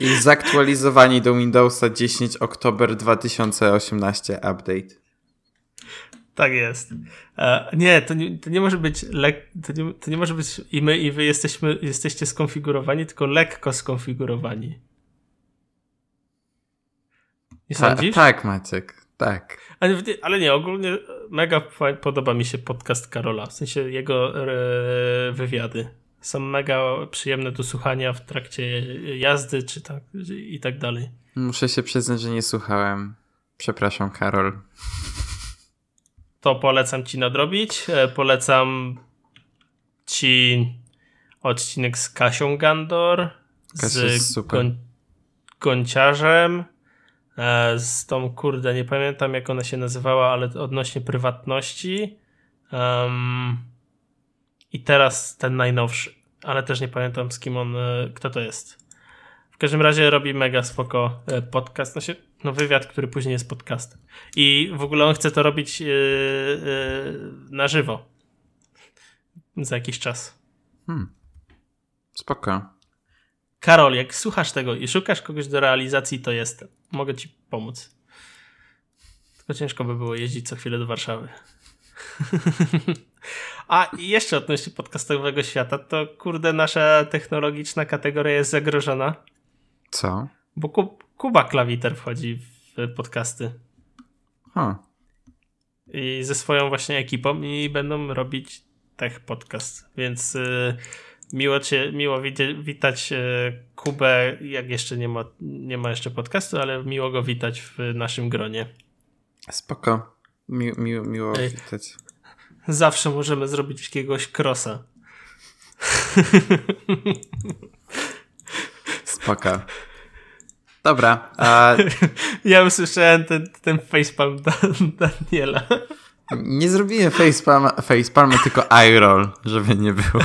I zaktualizowani do Windowsa 10 Oktober 2018 update. Tak jest. E, nie, to nie, to nie może być lek, to, nie, to nie może być i my, i wy jesteśmy, jesteście skonfigurowani, tylko lekko skonfigurowani. Nie Ta, sądzisz? tak, Maciek, tak. Ale, ale nie, ogólnie mega podoba mi się podcast Karola, w sensie jego e, wywiady. Są mega przyjemne do słuchania w trakcie jazdy czy tak, i tak dalej. Muszę się przyznać, że nie słuchałem. Przepraszam, Karol. To polecam ci nadrobić. E, polecam ci odcinek z Kasią Gandor, Kasia z goń, Gonciarzem, e, z tą, kurde, nie pamiętam jak ona się nazywała, ale odnośnie prywatności. Em, I teraz ten najnowszy, ale też nie pamiętam z kim on, e, kto to jest. W każdym razie robi mega spoko podcast, znaczy, no wywiad, który później jest podcastem. I w ogóle on chce to robić e, e, na żywo. Za jakiś czas. Spoko. Karol, jak słuchasz tego i szukasz kogoś do realizacji, to jestem. Mogę ci pomóc. Tylko ciężko by było jeździć co chwilę do Warszawy. A jeszcze odnośnie podcastowego świata, to kurde nasza technologiczna kategoria jest zagrożona, Co? Bo Kub, Kuba Klawiter wchodzi w podcasty Huh. i ze swoją właśnie ekipą i będą robić tech podcast, więc y, miło cię, miło widzie, witać y, Kubę, jak jeszcze nie ma, nie ma jeszcze podcastu, ale miło go witać w naszym gronie. Spoko. Mi, mi, miło Ej. witać. Zawsze możemy zrobić jakiegoś crossa. Spoko. Dobra. A Ja usłyszałem ten, ten facepalm Dan- Daniela. nie zrobiłem facepalm, facepalmy, tylko iRoll, żeby nie było.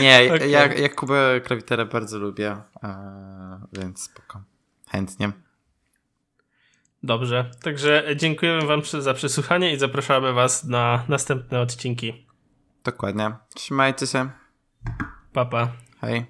Nie, Okej. ja, ja Kubę Krawitera bardzo lubię, więc spoko. Chętnie. Dobrze, także dziękujemy wam za przesłuchanie i zapraszamy was na następne odcinki. Dokładnie. Trzymajcie się. Pa, pa. Hej.